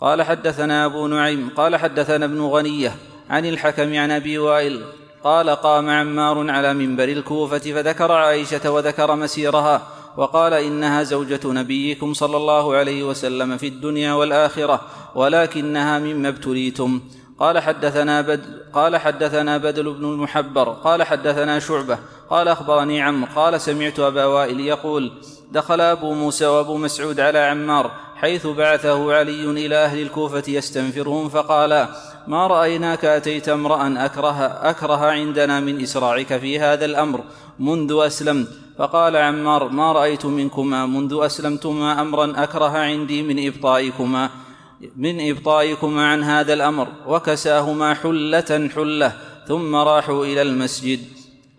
قال حدثنا أبو نعيم قال حدثنا ابن غنية عن الحكم عن أبي وائل قال قام عمار على منبر الكوفة فذكر عائشة وذكر مسيرها وقال إنها زوجة نبيكم صلى الله عليه وسلم في الدنيا والآخرة ولكنها مما ابتليتم. قال حدثنا بد قال حدثنا بدل بن المحبر قال حدثنا شعبة قال أخبرني عم قال سمعت أبا وائل يقول دخل أبو موسى وأبو مسعود على عمار حيث بعثه علي إلى أهل الكوفة يستنفرهم فقالا ما رأيناك أتيت امرأ أكره أكره عندنا من اسراعك في هذا الأمر منذ أسلمت. فقال عمار ما رأيت منكما منذ أسلمتما أمرا أكره عندي من إبطائكما. من ابطائكما عن هذا الأمر وكساهما حلة حلة ثم راحوا إلى المسجد.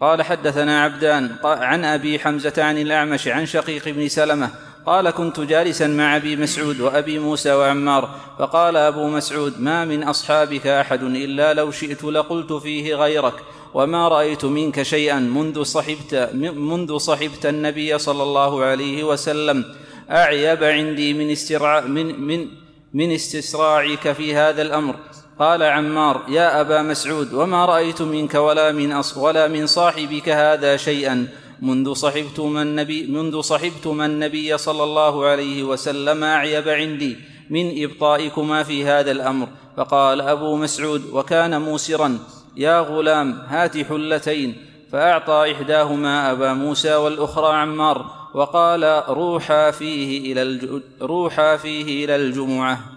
قال حدثنا عبدان عن أبي حمزة عن الأعمش عن شقيق بن سلمة قال كنت جالسا مع أبي مسعود وأبي موسى وعمار فقال أبو مسعود ما من أصحابك أحد إلا لو شئت لقلت فيه غيرك وما رأيت منك شيئا منذ صحبت منذ صحبت النبي صلى الله عليه وسلم. أعيب عندي من استرع من من من استسراعك في هذا الأمر. قال عمار يا أبا مسعود وما رأيت منك ولا من أص ولا من صاحبك هذا شيئا. منذ صحبتما النبي منذ صحبتما النبي صلى الله عليه وسلم أعيب عندي من إبطائكما في هذا الأمر. فقال أبو مسعود وكان موسرا يا غلام هات حلتين. فأعطى إحداهما أبا موسى والأخرى عمار وقال روحا فيه إلى روحا فيه إلى الجمعة.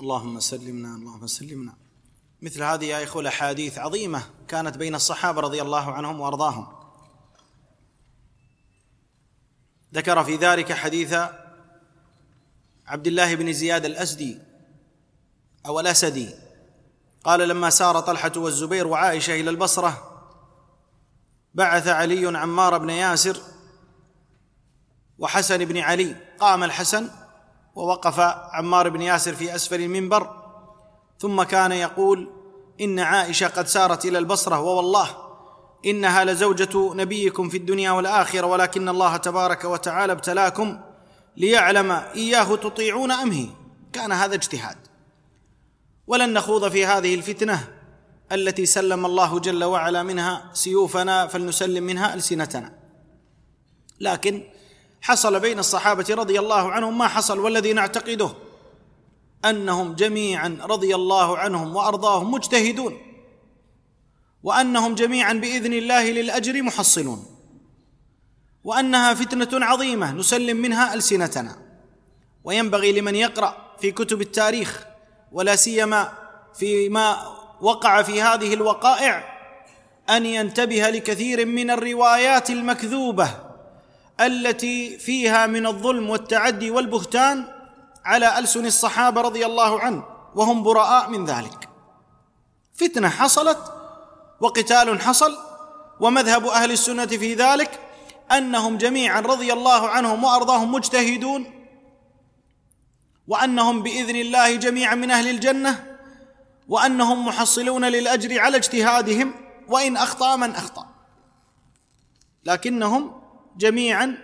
اللهم سلمنا اللهم سلمنا. مثل هذه يا إخوة الأحاديث عظيمة كانت بين الصحابة رضي الله عنهم وأرضاهم. ذكر في ذلك حديث عبد الله بن زياد الأسدي أو الأسدي. قال لما سار طلحة والزبير وعائشة إلى البصرة بعث علي عمار بن ياسر وحسن بن علي. قام الحسن ووقف عمار بن ياسر في أسفل المنبر ثم كان يقول إن عائشة قد سارت إلى البصرة ووالله إنها لزوجة نبيكم في الدنيا والآخرة ولكن الله تبارك وتعالى ابتلاكم ليعلم إياه تطيعون ام هي كان هذا اجتهاد. ولن نخوض في هذه الفتنة التي سلم الله جل وعلا منها سيوفنا فلنسلم منها ألسنتنا. لكن حصل بين الصحابة رضي الله عنهم ما حصل والذي نعتقده أنهم جميعا رضي الله عنهم وأرضاهم مجتهدون وأنهم جميعا بإذن الله للأجر محصلون وأنها فتنة عظيمة نسلم منها ألسنتنا. وينبغي لمن يقرأ في كتب التاريخ ولا سيما فيما وقع في هذه الوقائع أن ينتبه لكثير من الروايات المكذوبة التي فيها من الظلم والتعدي والبهتان على ألسن الصحابة رضي الله عنه وهم براء من ذلك. فتنة حصلت وقتال حصل ومذهب أهل السنة في ذلك أنهم جميعا رضي الله عنهم وأرضاهم مجتهدون وأنهم بإذن الله جميعا من أهل الجنة وأنهم محصلون للأجر على اجتهادهم وإن أخطأ من أخطأ. لكنهم جميعا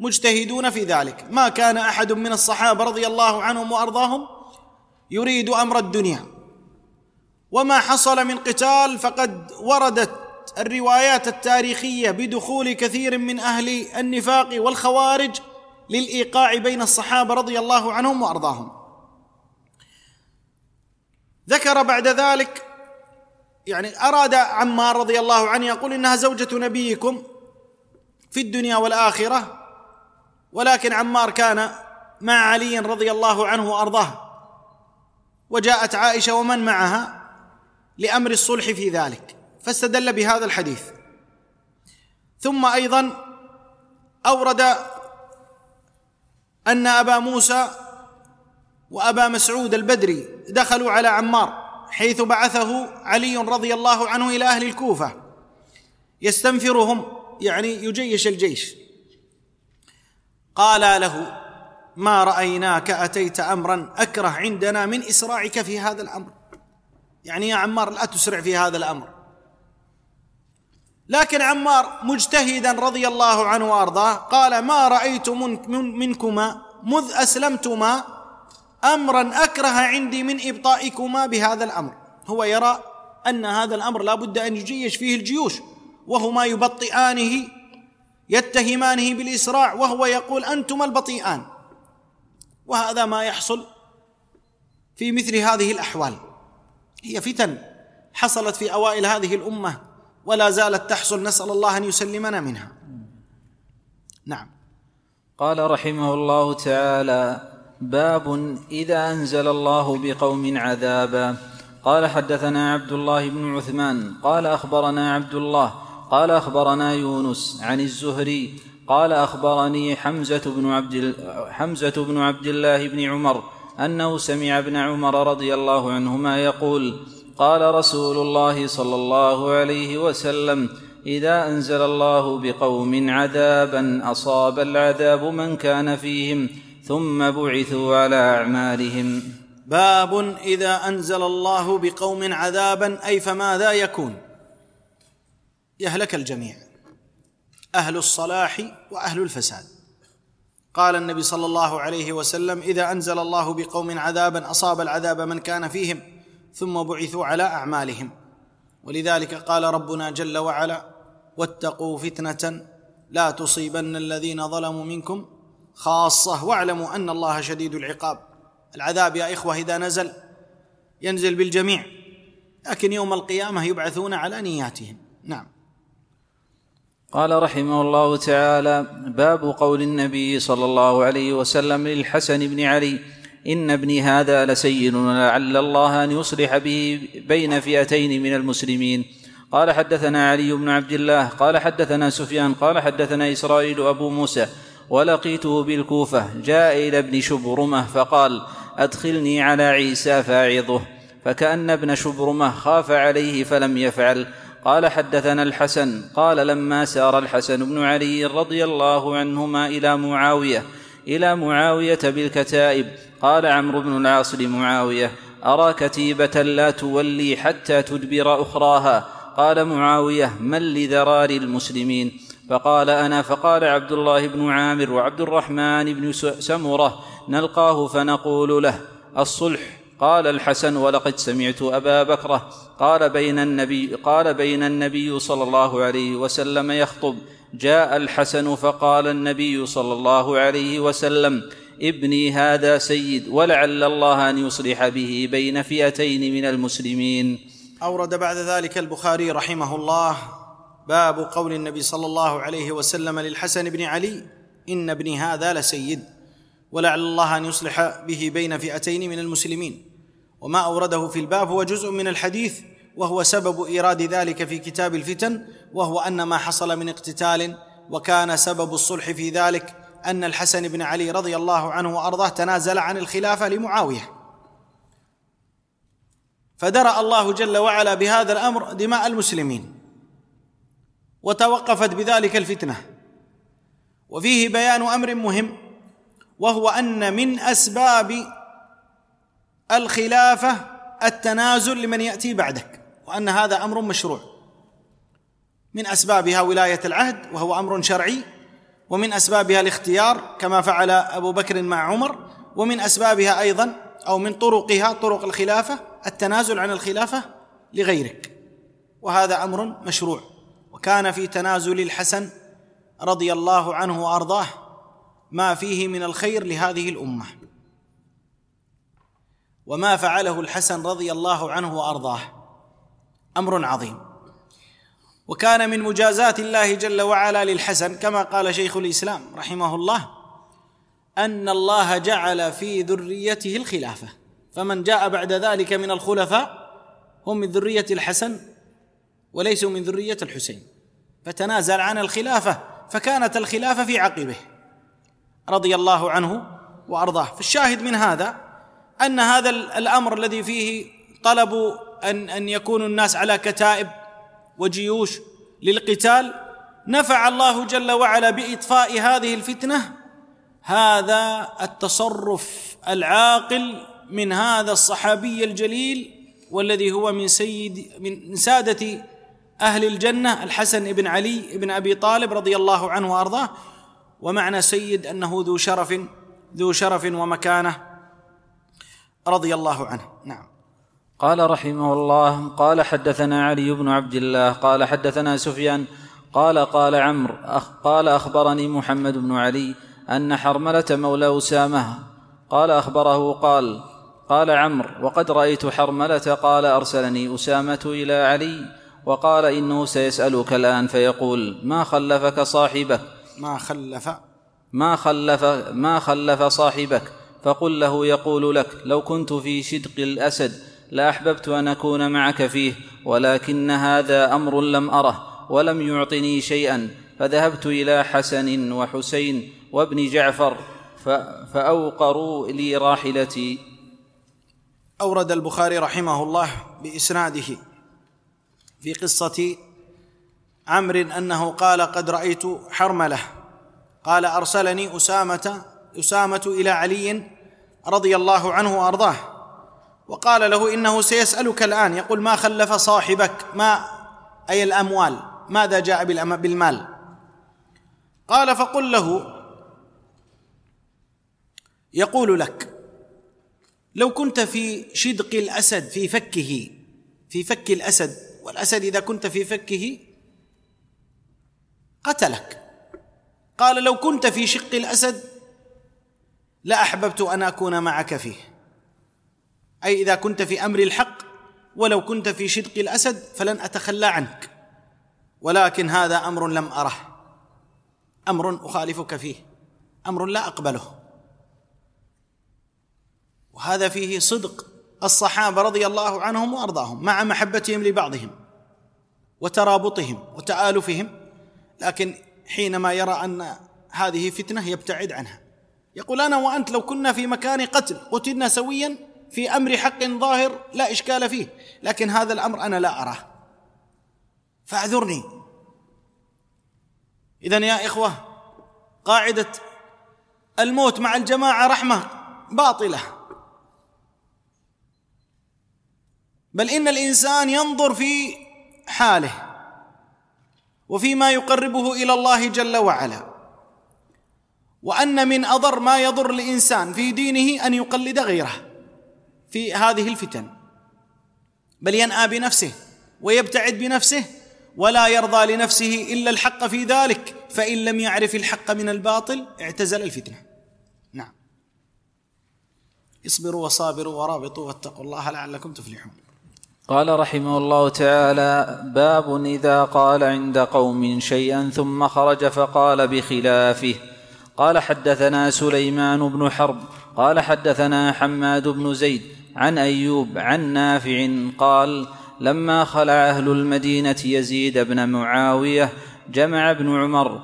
مجتهدون في ذلك. ما كان أحد من الصحابة رضي الله عنهم وأرضاهم يريد أمر الدنيا. وما حصل من قتال فقد وردت الروايات التاريخية بدخول كثير من أهل النفاق والخوارج للإيقاع بين الصحابة رضي الله عنهم وأرضاهم. ذكر بعد ذلك يعني أراد عمار رضي الله عنه يقول إنها زوجة نبيكم في الدنيا والآخرة ولكن عمار كان مع علي رضي الله عنه وأرضاه. وجاءت عائشة ومن معها لأمر الصلح في ذلك فاستدل بهذا الحديث. ثم أيضا أورد أن أبا موسى وأبا مسعود البدري دخلوا على عمار حيث بعثه علي رضي الله عنه إلى أهل الكوفة. يستنفرهم يعني يجيش الجيش. قال له ما رأيناك أتيت امرا أكره عندنا من اسراعك في هذا الأمر. يعني يا عمار لا تسرع في هذا الأمر. لكن عمار مجتهدا رضي الله عنه وأرضاه قال ما رأيت من منكما مذ أسلمتما امرا أكره عندي من إبطائكما بهذا الأمر. هو يرى أن هذا الأمر لا بد أن يجيش فيه الجيوش وهما يبطئانه يتهمانه بالإسراع وهو يقول انتما البطيئان. وهذا ما يحصل في مثل هذه الأحوال. هي فتن حصلت في أوائل هذه الأمة. ولا زالت تحصل نسأل الله أن يسلمنا منها. نعم. قال رحمه الله تعالى باب إذا أنزل الله بقوم عذابا. قال حدثنا عبد الله بن عثمان. قال أخبرنا عبد الله. قال أخبرنا يونس عن الزهري. قال أخبرني حمزة بن عبد حمزة بن عبد الله بن عمر أنه سمع ابن عمر رضي الله عنهما يقول قال رسول الله صلى الله عليه وسلم إذا أنزل الله بقوم عذابا أصاب العذاب من كان فيهم ثم بعثوا على أعمالهم. باب إذا أنزل الله بقوم عذابا أي فماذا يكون؟ يهلك الجميع أهل الصلاح وأهل الفساد. قال النبي صلى الله عليه وسلم إذا أنزل الله بقوم عذابا أصاب العذاب من كان فيهم ثم بعثوا على أعمالهم. ولذلك قال ربنا جل وعلا واتقوا فتنة لا تصيبن الذين ظلموا منكم خاصة. واعلموا أن الله شديد العقاب. العذاب يا إخوة إذا نزل ينزل بالجميع لكن يوم القيامة يبعثون على نياتهم. نعم. قال رحمه الله تعالى باب قول النبي صلى الله عليه وسلم للحسن بن علي إن ابني هذا لسيد ولعل الله أن يصلح به بين فئتين من المسلمين. قال حدثنا علي بن عبد الله قال حدثنا سفيان قال حدثنا إسرائيل أبو موسى ولقيته بالكوفة جاء إلى ابن شبرمة فقال أدخلني على عيسى فاعظه. فكأن ابن شبرمة خاف عليه فلم يفعل. قال حدثنا الحسن قال لما سار الحسن بن علي رضي الله عنهما إلى معاوية إلى معاوية بالكتائب. قال عمرو بن العاص لمعاوية أرى كتيبة لا تولي حتى تدبر أخراها. قال معاوية من لذرار المسلمين؟ فقال أنا فقال عبد الله بن عامر وعبد الرحمن بن سمرة. نلقاه فنقول له الصلح. قال الحسن ولقد سمعت أبا بكرة. قال بين النبي قال بين النبي صلى الله عليه وسلم يخطب. جاء الحسن فقال النبي صلى الله عليه وسلم ابني هذا سيد ولعل الله أن يصلح به بين فئتين من المسلمين. أورد بعد ذلك البخاري رحمه الله باب قول النبي صلى الله عليه وسلم للحسن بن علي إن ابني هذا لسيد ولعل الله أن يصلح به بين فئتين من المسلمين. وما أورده في الباب هو جزء من الحديث وهو سبب إيراد ذلك في كتاب الفتن وهو أن ما حصل من اقتتال وكان سبب الصلح في ذلك أن الحسن بن علي رضي الله عنه وأرضاه تنازل عن الخلافة لمعاوية. فدرأ الله جل وعلا بهذا الأمر دماء المسلمين وتوقفت بذلك الفتنة. وفيه بيان أمر مهم وهو أن من أسباب الخلافة التنازل لمن يأتي بعدك وأن هذا أمر مشروع. من أسبابها ولاية العهد وهو أمر شرعي ومن أسبابها الاختيار كما فعل أبو بكر مع عمر ومن أسبابها أيضا أو من طرقها طرق الخلافة التنازل عن الخلافة لغيرك. وهذا أمر مشروع. وكان في تنازل الحسن رضي الله عنه وأرضاه ما فيه من الخير لهذه الأمة. وما فعله الحسن رضي الله عنه وأرضاه. أمر عظيم. وكان من مجازات الله جل وعلا للحسن كما قال شيخ الإسلام رحمه الله أن الله جعل في ذريته الخلافة. فمن جاء بعد ذلك من الخلفاء هم من ذرية الحسن وليسوا من ذرية الحسين. فتنازل عن الخلافة فكانت الخلافة في عقبه رضي الله عنه وأرضاه. فالشاهد من هذا أن هذا الأمر الذي فيه طلب ان أن يكون الناس على كتائب وجيوش للقتال نفع الله جل وعلا بإطفاء هذه الفتنة. هذا التصرف العاقل من هذا الصحابي الجليل والذي هو من سيد من سادة أهل الجنة الحسن بن علي بن أبي طالب رضي الله عنه وأرضاه. ومعنى سيد أنه ذو شرف ذو شرف ومكانة. رضي الله عنه. نعم. قال رحمه الله قال حدثنا علي بن عبد الله قال حدثنا سفيان قال قال عمرو قال أخبرني محمد بن علي أن حرملة مولى أسامة. قال أخبره قال قال عمرو وقد رأيت حرملة قال أرسلني أسامة إلى علي وقال إنه سيسألك الآن فيقول ما خلفك صاحبك؟ ما خلف؟ ما خلف ما خلف صاحبك؟ فقل له يقول لك لو كنت في شدق الأسد لأحببت أن أكون معك فيه ولكن هذا أمر لم أره ولم يعطني شيئا. فذهبت إلى حسن وحسين وابن جعفر فأوقروا لي راحلتي. أورد البخاري رحمه الله بإسناده في قصة عمرو أنه قال قد رأيت حرملة. قال أرسلني أسامة أسامة إلى علي رضي الله عنه وأرضاه وقال له إنه سيسألك الآن يقول ما خلف صاحبك؟ ما أي الأموال؟ ماذا جاء بالمال؟ قال فقل له يقول لك لو كنت في شدق الأسد في فكه في فك الأسد والأسد إذا كنت في فكه قتلك. قال لو كنت في شق الأسد لاحببت أن أكون معك فيه. أي إذا كنت في أمر الحق ولو كنت في شدق الأسد فلن أتخلى عنك. ولكن هذا أمر لم أره. أمر أخالفك فيه. أمر لا أقبله. وهذا فيه صدق الصحابة رضي الله عنهم وأرضاهم مع محبتهم لبعضهم وترابطهم وتآلفهم. لكن حينما يرى أن هذه فتنة يبتعد عنها. يقول أنا وأنت لو كنا في مكان قتل قتلنا سويا في أمر حق ظاهر لا إشكال فيه لكن هذا الأمر أنا لا أراه. فاعذرني. اذا يا إخوة قاعدة الموت مع الجماعة رحمة باطلة. بل إن الإنسان ينظر في حاله وفيما يقربه إلى الله جل وعلا. وأن من أضر ما يضر الإنسان في دينه أن يقلد غيره في هذه الفتن. بل ينأى بنفسه ويبتعد بنفسه ولا يرضى لنفسه إلا الحق في ذلك فإن لم يعرف الحق من الباطل اعتزل الفتنة. نعم. اصبروا وصابروا ورابطوا واتقوا الله لعلكم تفلحون. قال رحمه الله تعالى باب إذا قال عند قوم شيئا ثم خرج فقال بخلافه. قال حدثنا سليمان بن حرب قال حدثنا حماد بن زيد عن أيوب عن نافع قال لما خلع أهل المدينة يزيد بن معاوية جمع ابن عمر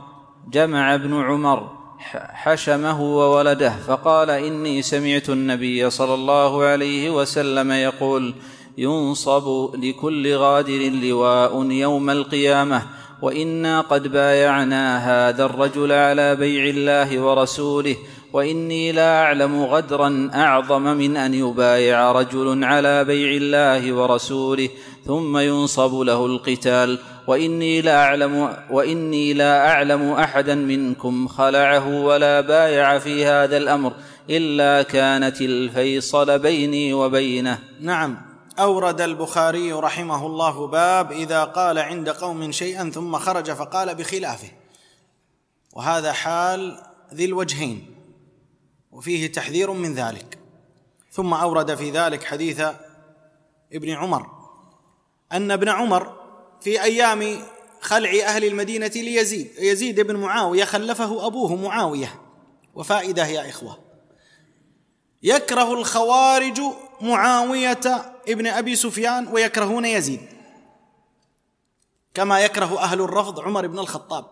جمع ابن عمر حشمه وولده فقال إني سمعت النبي صلى الله عليه وسلم يقول ينصب لكل غادر لواء يوم القيامة وإنا قد بايعنا هذا الرجل على بيع الله ورسوله وإني لا أعلم غدرا أعظم من أن يبايع رجل على بيع الله ورسوله ثم ينصب له القتال. وإني لا أعلم وإني لا أعلم احدا منكم خلعه ولا بايع في هذا الأمر إلا كانت الفيصل بيني وبينه. نعم. أورد البخاري رحمه الله باب إذا قال عند قوم شيئا ثم خرج فقال بخلافه. وهذا حال ذي الوجهين وفيه تحذير من ذلك. ثم أورد في ذلك حديث ابن عمر أن ابن عمر في أيام خلع أهل المدينة ليزيد يزيد بن معاوية خلفه أبوه معاوية وفائدة يا إخوة. يكره الخوارج معاوية ابن أبي سفيان ويكرهون يزيد كما يكره أهل الرفض عمر بن الخطاب.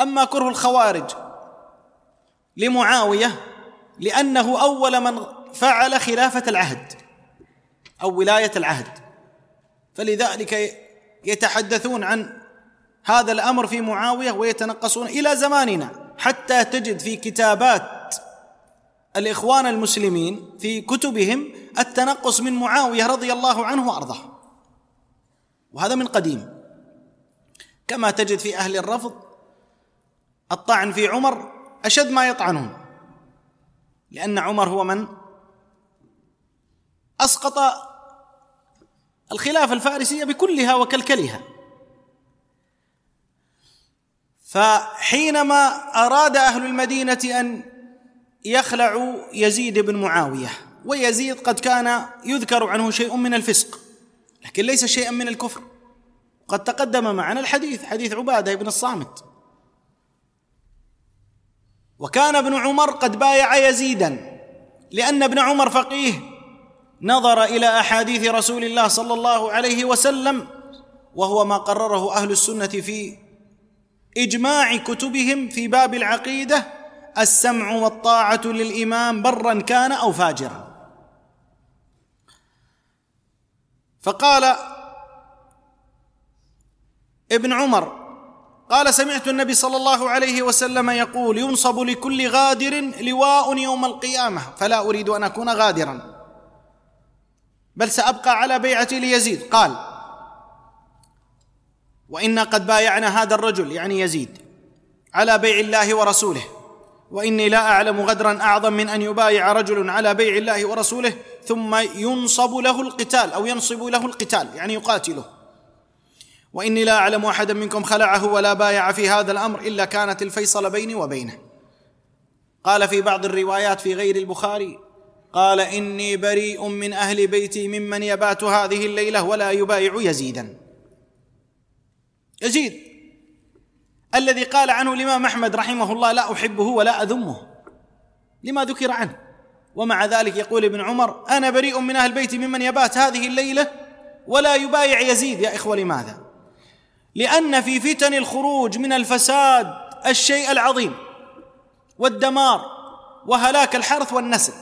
أما كره الخوارج لمعاوية لأنه أول من فعل خلافة العهد أو ولاية العهد فلذلك يتحدثون عن هذا الأمر في معاوية ويتنقصون إلى زماننا حتى تجد في كتابات الإخوان المسلمين في كتبهم التنقص من معاوية رضي الله عنه وأرضاه. وهذا من قديم. كما تجد في أهل الرفض الطعن في عمر أشد ما يطعنون. لأن عمر هو من؟ أسقط الخلافه الفارسية بكلها وكلكلها. فحينما أراد أهل المدينة أن يخلع يزيد بن معاوية ويزيد قد كان يذكر عنه شيء من الفسق لكن ليس شيئا من الكفر. قد تقدم معنا الحديث حديث عبادة بن الصامت. وكان ابن عمر قد بايع يزيدا لأن ابن عمر فقيه نظر إلى أحاديث رسول الله صلى الله عليه وسلم وهو ما قرره أهل السنة في إجماع كتبهم في باب العقيدة السمع والطاعة للإمام برا كان أو فاجرا. فقال ابن عمر قال سمعت النبي صلى الله عليه وسلم يقول ينصب لكل غادر لواء يوم القيامة فلا أريد أن أكون غادرا. بل سأبقى على بيعتي ليزيد. قال وأنا قد بايعنا هذا الرجل يعني يزيد على بيع الله ورسوله. وإني لا أعلم غدرا أعظم من أن يبايع رجل على بيع الله ورسوله ثم ينصب له القتال أو ينصب له القتال يعني يقاتله. وإني لا أعلم احدا منكم خلعه ولا بايع في هذا الأمر إلا كانت الفيصل بيني وبينه. قال في بعض الروايات في غير البخاري قال إني بريء من أهل بيتي ممن يبات هذه الليلة ولا يبايع يزيدا. يزيد. الذي قال عنه الإمام أحمد رحمه الله لا أحبه ولا أذمه. لما ذكر عنه. ومع ذلك يقول ابن عمر أنا بريء من أهل بيتي ممن يبات هذه الليلة ولا يبايع يزيد. يا إخوة لماذا؟ لأن في فتن الخروج من الفساد الشيء العظيم والدمار وهلاك الحرث والنسل.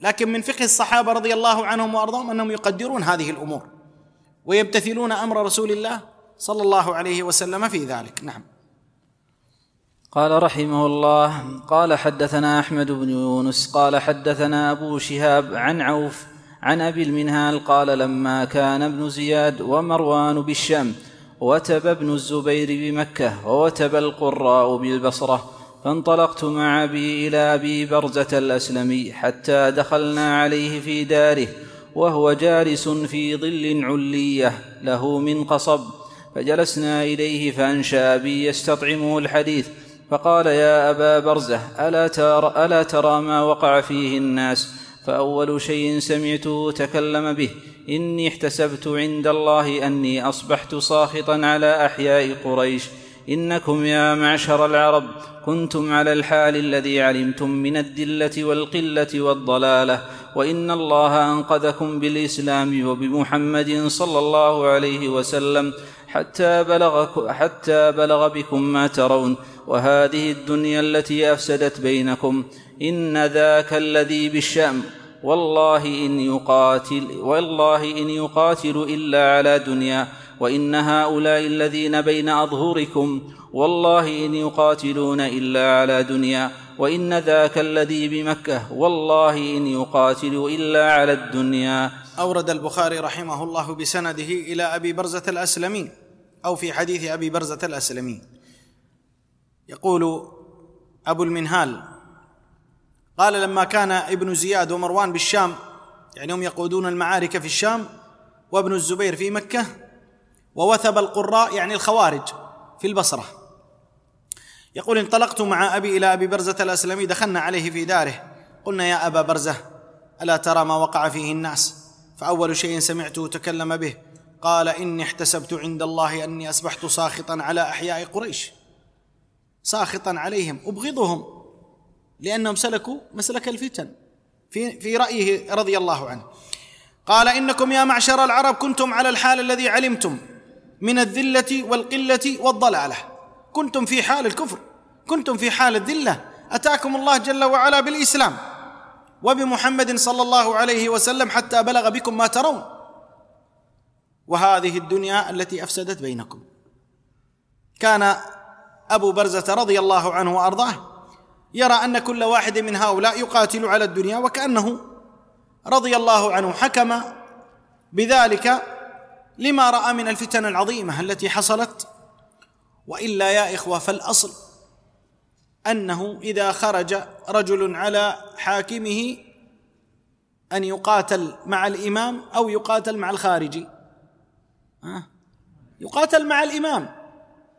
لكن من فقه الصحابة رضي الله عنهم وأرضاهم أنهم يقدرون هذه الأمور ويمتثلون أمر رسول الله صلى الله عليه وسلم في ذلك. نعم. قال رحمه الله قال حدثنا أحمد بن يونس قال حدثنا أبو شهاب عن عوف عن أبي المنهال قال لما كان ابن زياد ومروان بالشام وتب ابن الزبير بمكة ووتب القراء بالبصرة فانطلقت مع أبي إلى أبي برزة الأسلمي حتى دخلنا عليه في داره وهو جالس في ظل علية له من قصب فجلسنا إليه فأنشأ بي يستطعمه الحديث فقال يا أبا برزة ألا ترى, ألا ترى ما وقع فيه الناس؟ فأول شيء سمعته تكلم به. إني احتسبت عند الله أني أصبحت ساخطا على أحياء قريش. إنكم يا معشر العرب كنتم على الحال الذي علمتم من الدلة والقلة والضلالة. وإن الله أنقذكم بالإسلام وبمحمد صلى الله عليه وسلم. حتى بلغ, حتى بلغ بكم ما ترون وهذه الدنيا التي أفسدت بينكم إن ذاك الذي بالشام والله إن يقاتل والله إن يقاتل إلا على دنيا وإن هؤلاء الذين بين أظهركم والله إن يقاتلون إلا على دنيا وإن ذاك الذي بمكة والله إن يقاتل إلا على الدنيا. أورد البخاري رحمه الله بسنده إلى أبي برزة الأسلمي أو في حديث أبي برزة الأسلمي. يقول أبو المنهال قال لما كان ابن زياد ومروان بالشام يعني هم يقودون المعارك في الشام وابن الزبير في مكة ووثب القراء يعني الخوارج في البصرة. يقول انطلقت مع أبي إلى أبي برزة الأسلمي دخلنا عليه في داره. قلنا يا أبا برزة ألا ترى ما وقع فيه الناس؟ فأول شيء سمعته تكلم به قال إني احتسبت عند الله أني أصبحت ساخطا على أحياء قريش. ساخطا عليهم أبغضهم لأنهم سلكوا مسلك الفتن. في في رأيه رضي الله عنه. قال إنكم يا معشر العرب كنتم على الحال الذي علمتم من الذلة والقلة والضلالة. كنتم في حال الكفر كنتم في حال الذلة. أتاكم الله جل وعلا بالإسلام وبمحمد صلى الله عليه وسلم حتى بلغ بكم ما ترون. وهذه الدنيا التي أفسدت بينكم. كان أبو برزة رضي الله عنه وأرضاه يرى أن كل واحد من هؤلاء يقاتل على الدنيا وكأنه رضي الله عنه حكم بذلك لما رأى من الفتن العظيمة التي حصلت. وإلا يا إخوة فالأصل أنه إذا خرج رجل على حاكمه أن يقاتل مع الإمام أو يقاتل مع الخارجي. يقاتل مع الإمام.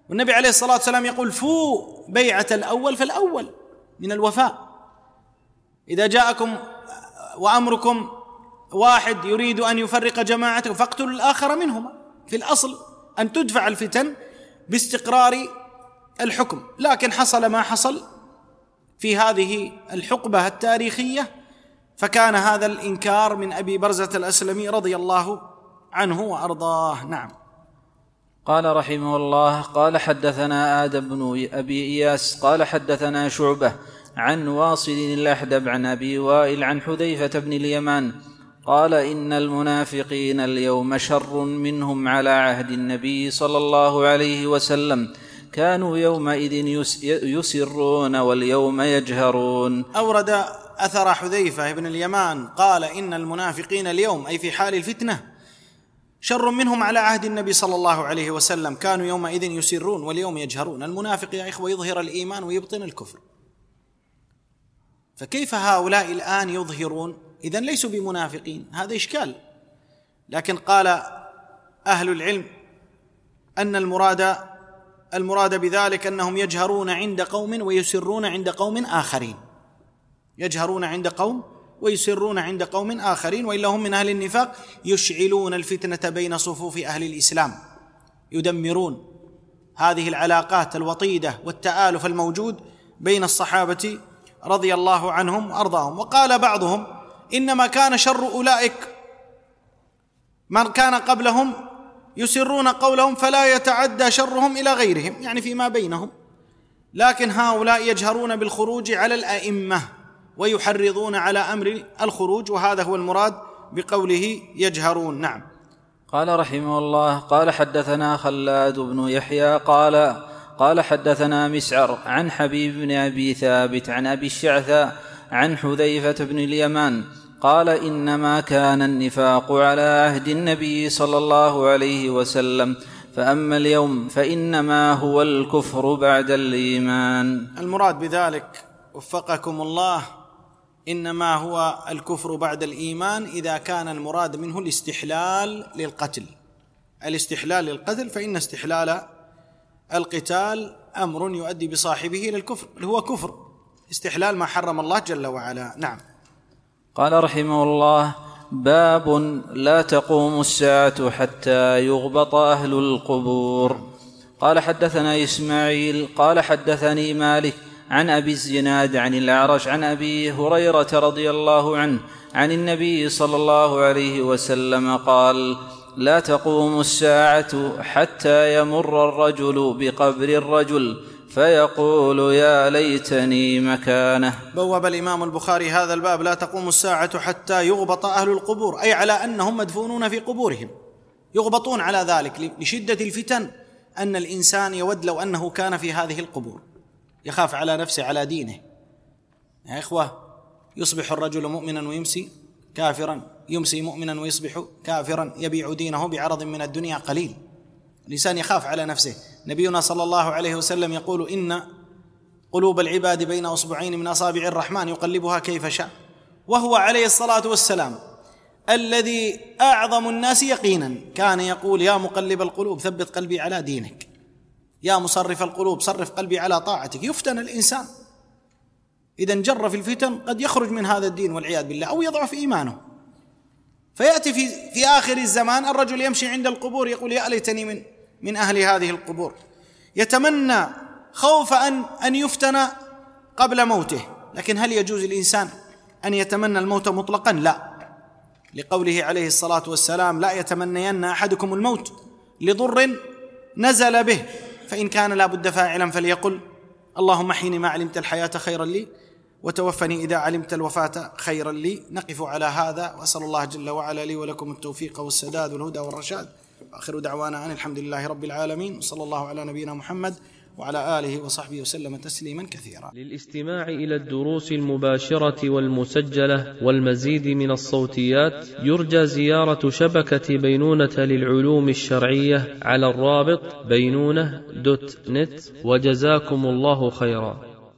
والنبي عليه الصلاة والسلام يقول فو بيعة الأول فالأول من الوفاء. إذا جاءكم وأمركم واحد يريد أن يفرق جماعته فاقتلوا الآخر منهما. في الأصل أن تدفع الفتن باستقرار الحكم. لكن حصل ما حصل في هذه الحقبة التاريخية فكان هذا الإنكار من أبي برزة الأسلمي رضي الله عنه وارضاه نعم. قال رحمه الله قال حدثنا آدم بن أبي إياس قال حدثنا شعبة عن واصل الأحدب عن أبي وائل عن حذيفة بن اليمان قال إن المنافقين اليوم شر منهم على عهد النبي صلى الله عليه وسلم كانوا يومئذ يسرون واليوم يجهرون. أورد أثر حذيفة بن اليمان قال إن المنافقين اليوم أي في حال الفتنة شر منهم على عهد النبي صلى الله عليه وسلم. كانوا يومئذ يسرون واليوم يجهرون. المنافق يا إخوة يظهر الإيمان ويبطن الكفر. فكيف هؤلاء الآن يظهرون؟ اذا ليسوا بمنافقين. هذا إشكال. لكن قال أهل العلم أن المراد المراد بذلك أنهم يجهرون عند قوم ويسرون عند قوم آخرين. يجهرون عند قوم ويسرون عند قوم آخرين وإلا هم من أهل النفاق يشعلون الفتنة بين صفوف أهل الإسلام يدمرون هذه العلاقات الوطيدة والتآلف الموجود بين الصحابة رضي الله عنهم وأرضاهم. وقال بعضهم إنما كان شر أولئك من كان قبلهم يسرون قولهم فلا يتعدى شرهم إلى غيرهم يعني فيما بينهم. لكن هؤلاء يجهرون بالخروج على الأئمة. ويحرضون على أمر الخروج وهذا هو المراد بقوله يجهرون. نعم. قال رحمه الله قال حدثنا خلاد بن يحيى قال قال حدثنا مسعر عن حبيب بن أبي ثابت عن أبي الشعثاء عن حذيفة بن اليمان قال إنما كان النفاق على عهد النبي صلى الله عليه وسلم فأما اليوم فإنما هو الكفر بعد الإيمان. المراد بذلك وفقكم الله إنما هو الكفر بعد الإيمان إذا كان المراد منه الاستحلال للقتل. الاستحلال للقتل فإن استحلال القتال أمر يؤدي بصاحبه إلى الكفر هو كفر. استحلال ما حرم الله جل وعلا. نعم. قال رحمه الله باب لا تقوم الساعة حتى يغبط أهل القبور. قال حدثنا إسماعيل قال حدثني مالك عن أبي الزناد عن الأعرج عن أبي هريرة رضي الله عنه عن النبي صلى الله عليه وسلم قال لا تقوم الساعة حتى يمر الرجل بقبر الرجل فيقول يا ليتني مكانه. بوب الإمام البخاري هذا الباب لا تقوم الساعة حتى يغبط أهل القبور أي على أنهم مدفونون في قبورهم. يغبطون على ذلك لشدة الفتن أن الإنسان يود لو أنه كان في هذه القبور. يخاف على نفسه على دينه. يا إخوة يصبح الرجل مؤمنا ويمسي كافرا يمسي مؤمنا ويصبح كافرا يبيع دينه بعرض من الدنيا قليل. الإنسان يخاف على نفسه. نبينا صلى الله عليه وسلم يقول إن قلوب العباد بين أصبعين من أصابع الرحمن يقلبها كيف شاء. وهو عليه الصلاة والسلام الذي أعظم الناس يقينا. كان يقول يا مقلب القلوب ثبت قلبي على دينك. يا مصرف القلوب صرف قلبي على طاعتك. يفتن الإنسان. إذا انجر في الفتن قد يخرج من هذا الدين والعياذ بالله أو يضعف إيمانه. فيأتي في في آخر الزمان الرجل يمشي عند القبور يقول يا ليتني من من أهل هذه القبور. يتمنى خوف أن أن يفتن قبل موته. لكن هل يجوز الإنسان أن يتمنى الموت مطلقا؟ لا. لقوله عليه الصلاة والسلام لا يتمنين أحدكم الموت لضر نزل به. فإن كان لا بد فاعلا فليقل اللهم احيني ما علمت الحياة خيرا لي وتوفني إذا علمت الوفاة خيرا لي. نقف على هذا وأسأل الله جل وعلا لي ولكم التوفيق والسداد والهدى والرشاد. آخر دعوانا أن الحمد لله رب العالمين وصلى الله على نبينا محمد وعلى آله وصحبه وسلم تسليما كثيرا. للاستماع إلى الدروس المباشرة والمسجلة والمزيد من الصوتيات يرجى زيارة شبكة بينونة للعلوم الشرعية على الرابط بينونة دوت نت وجزاكم الله خيرا.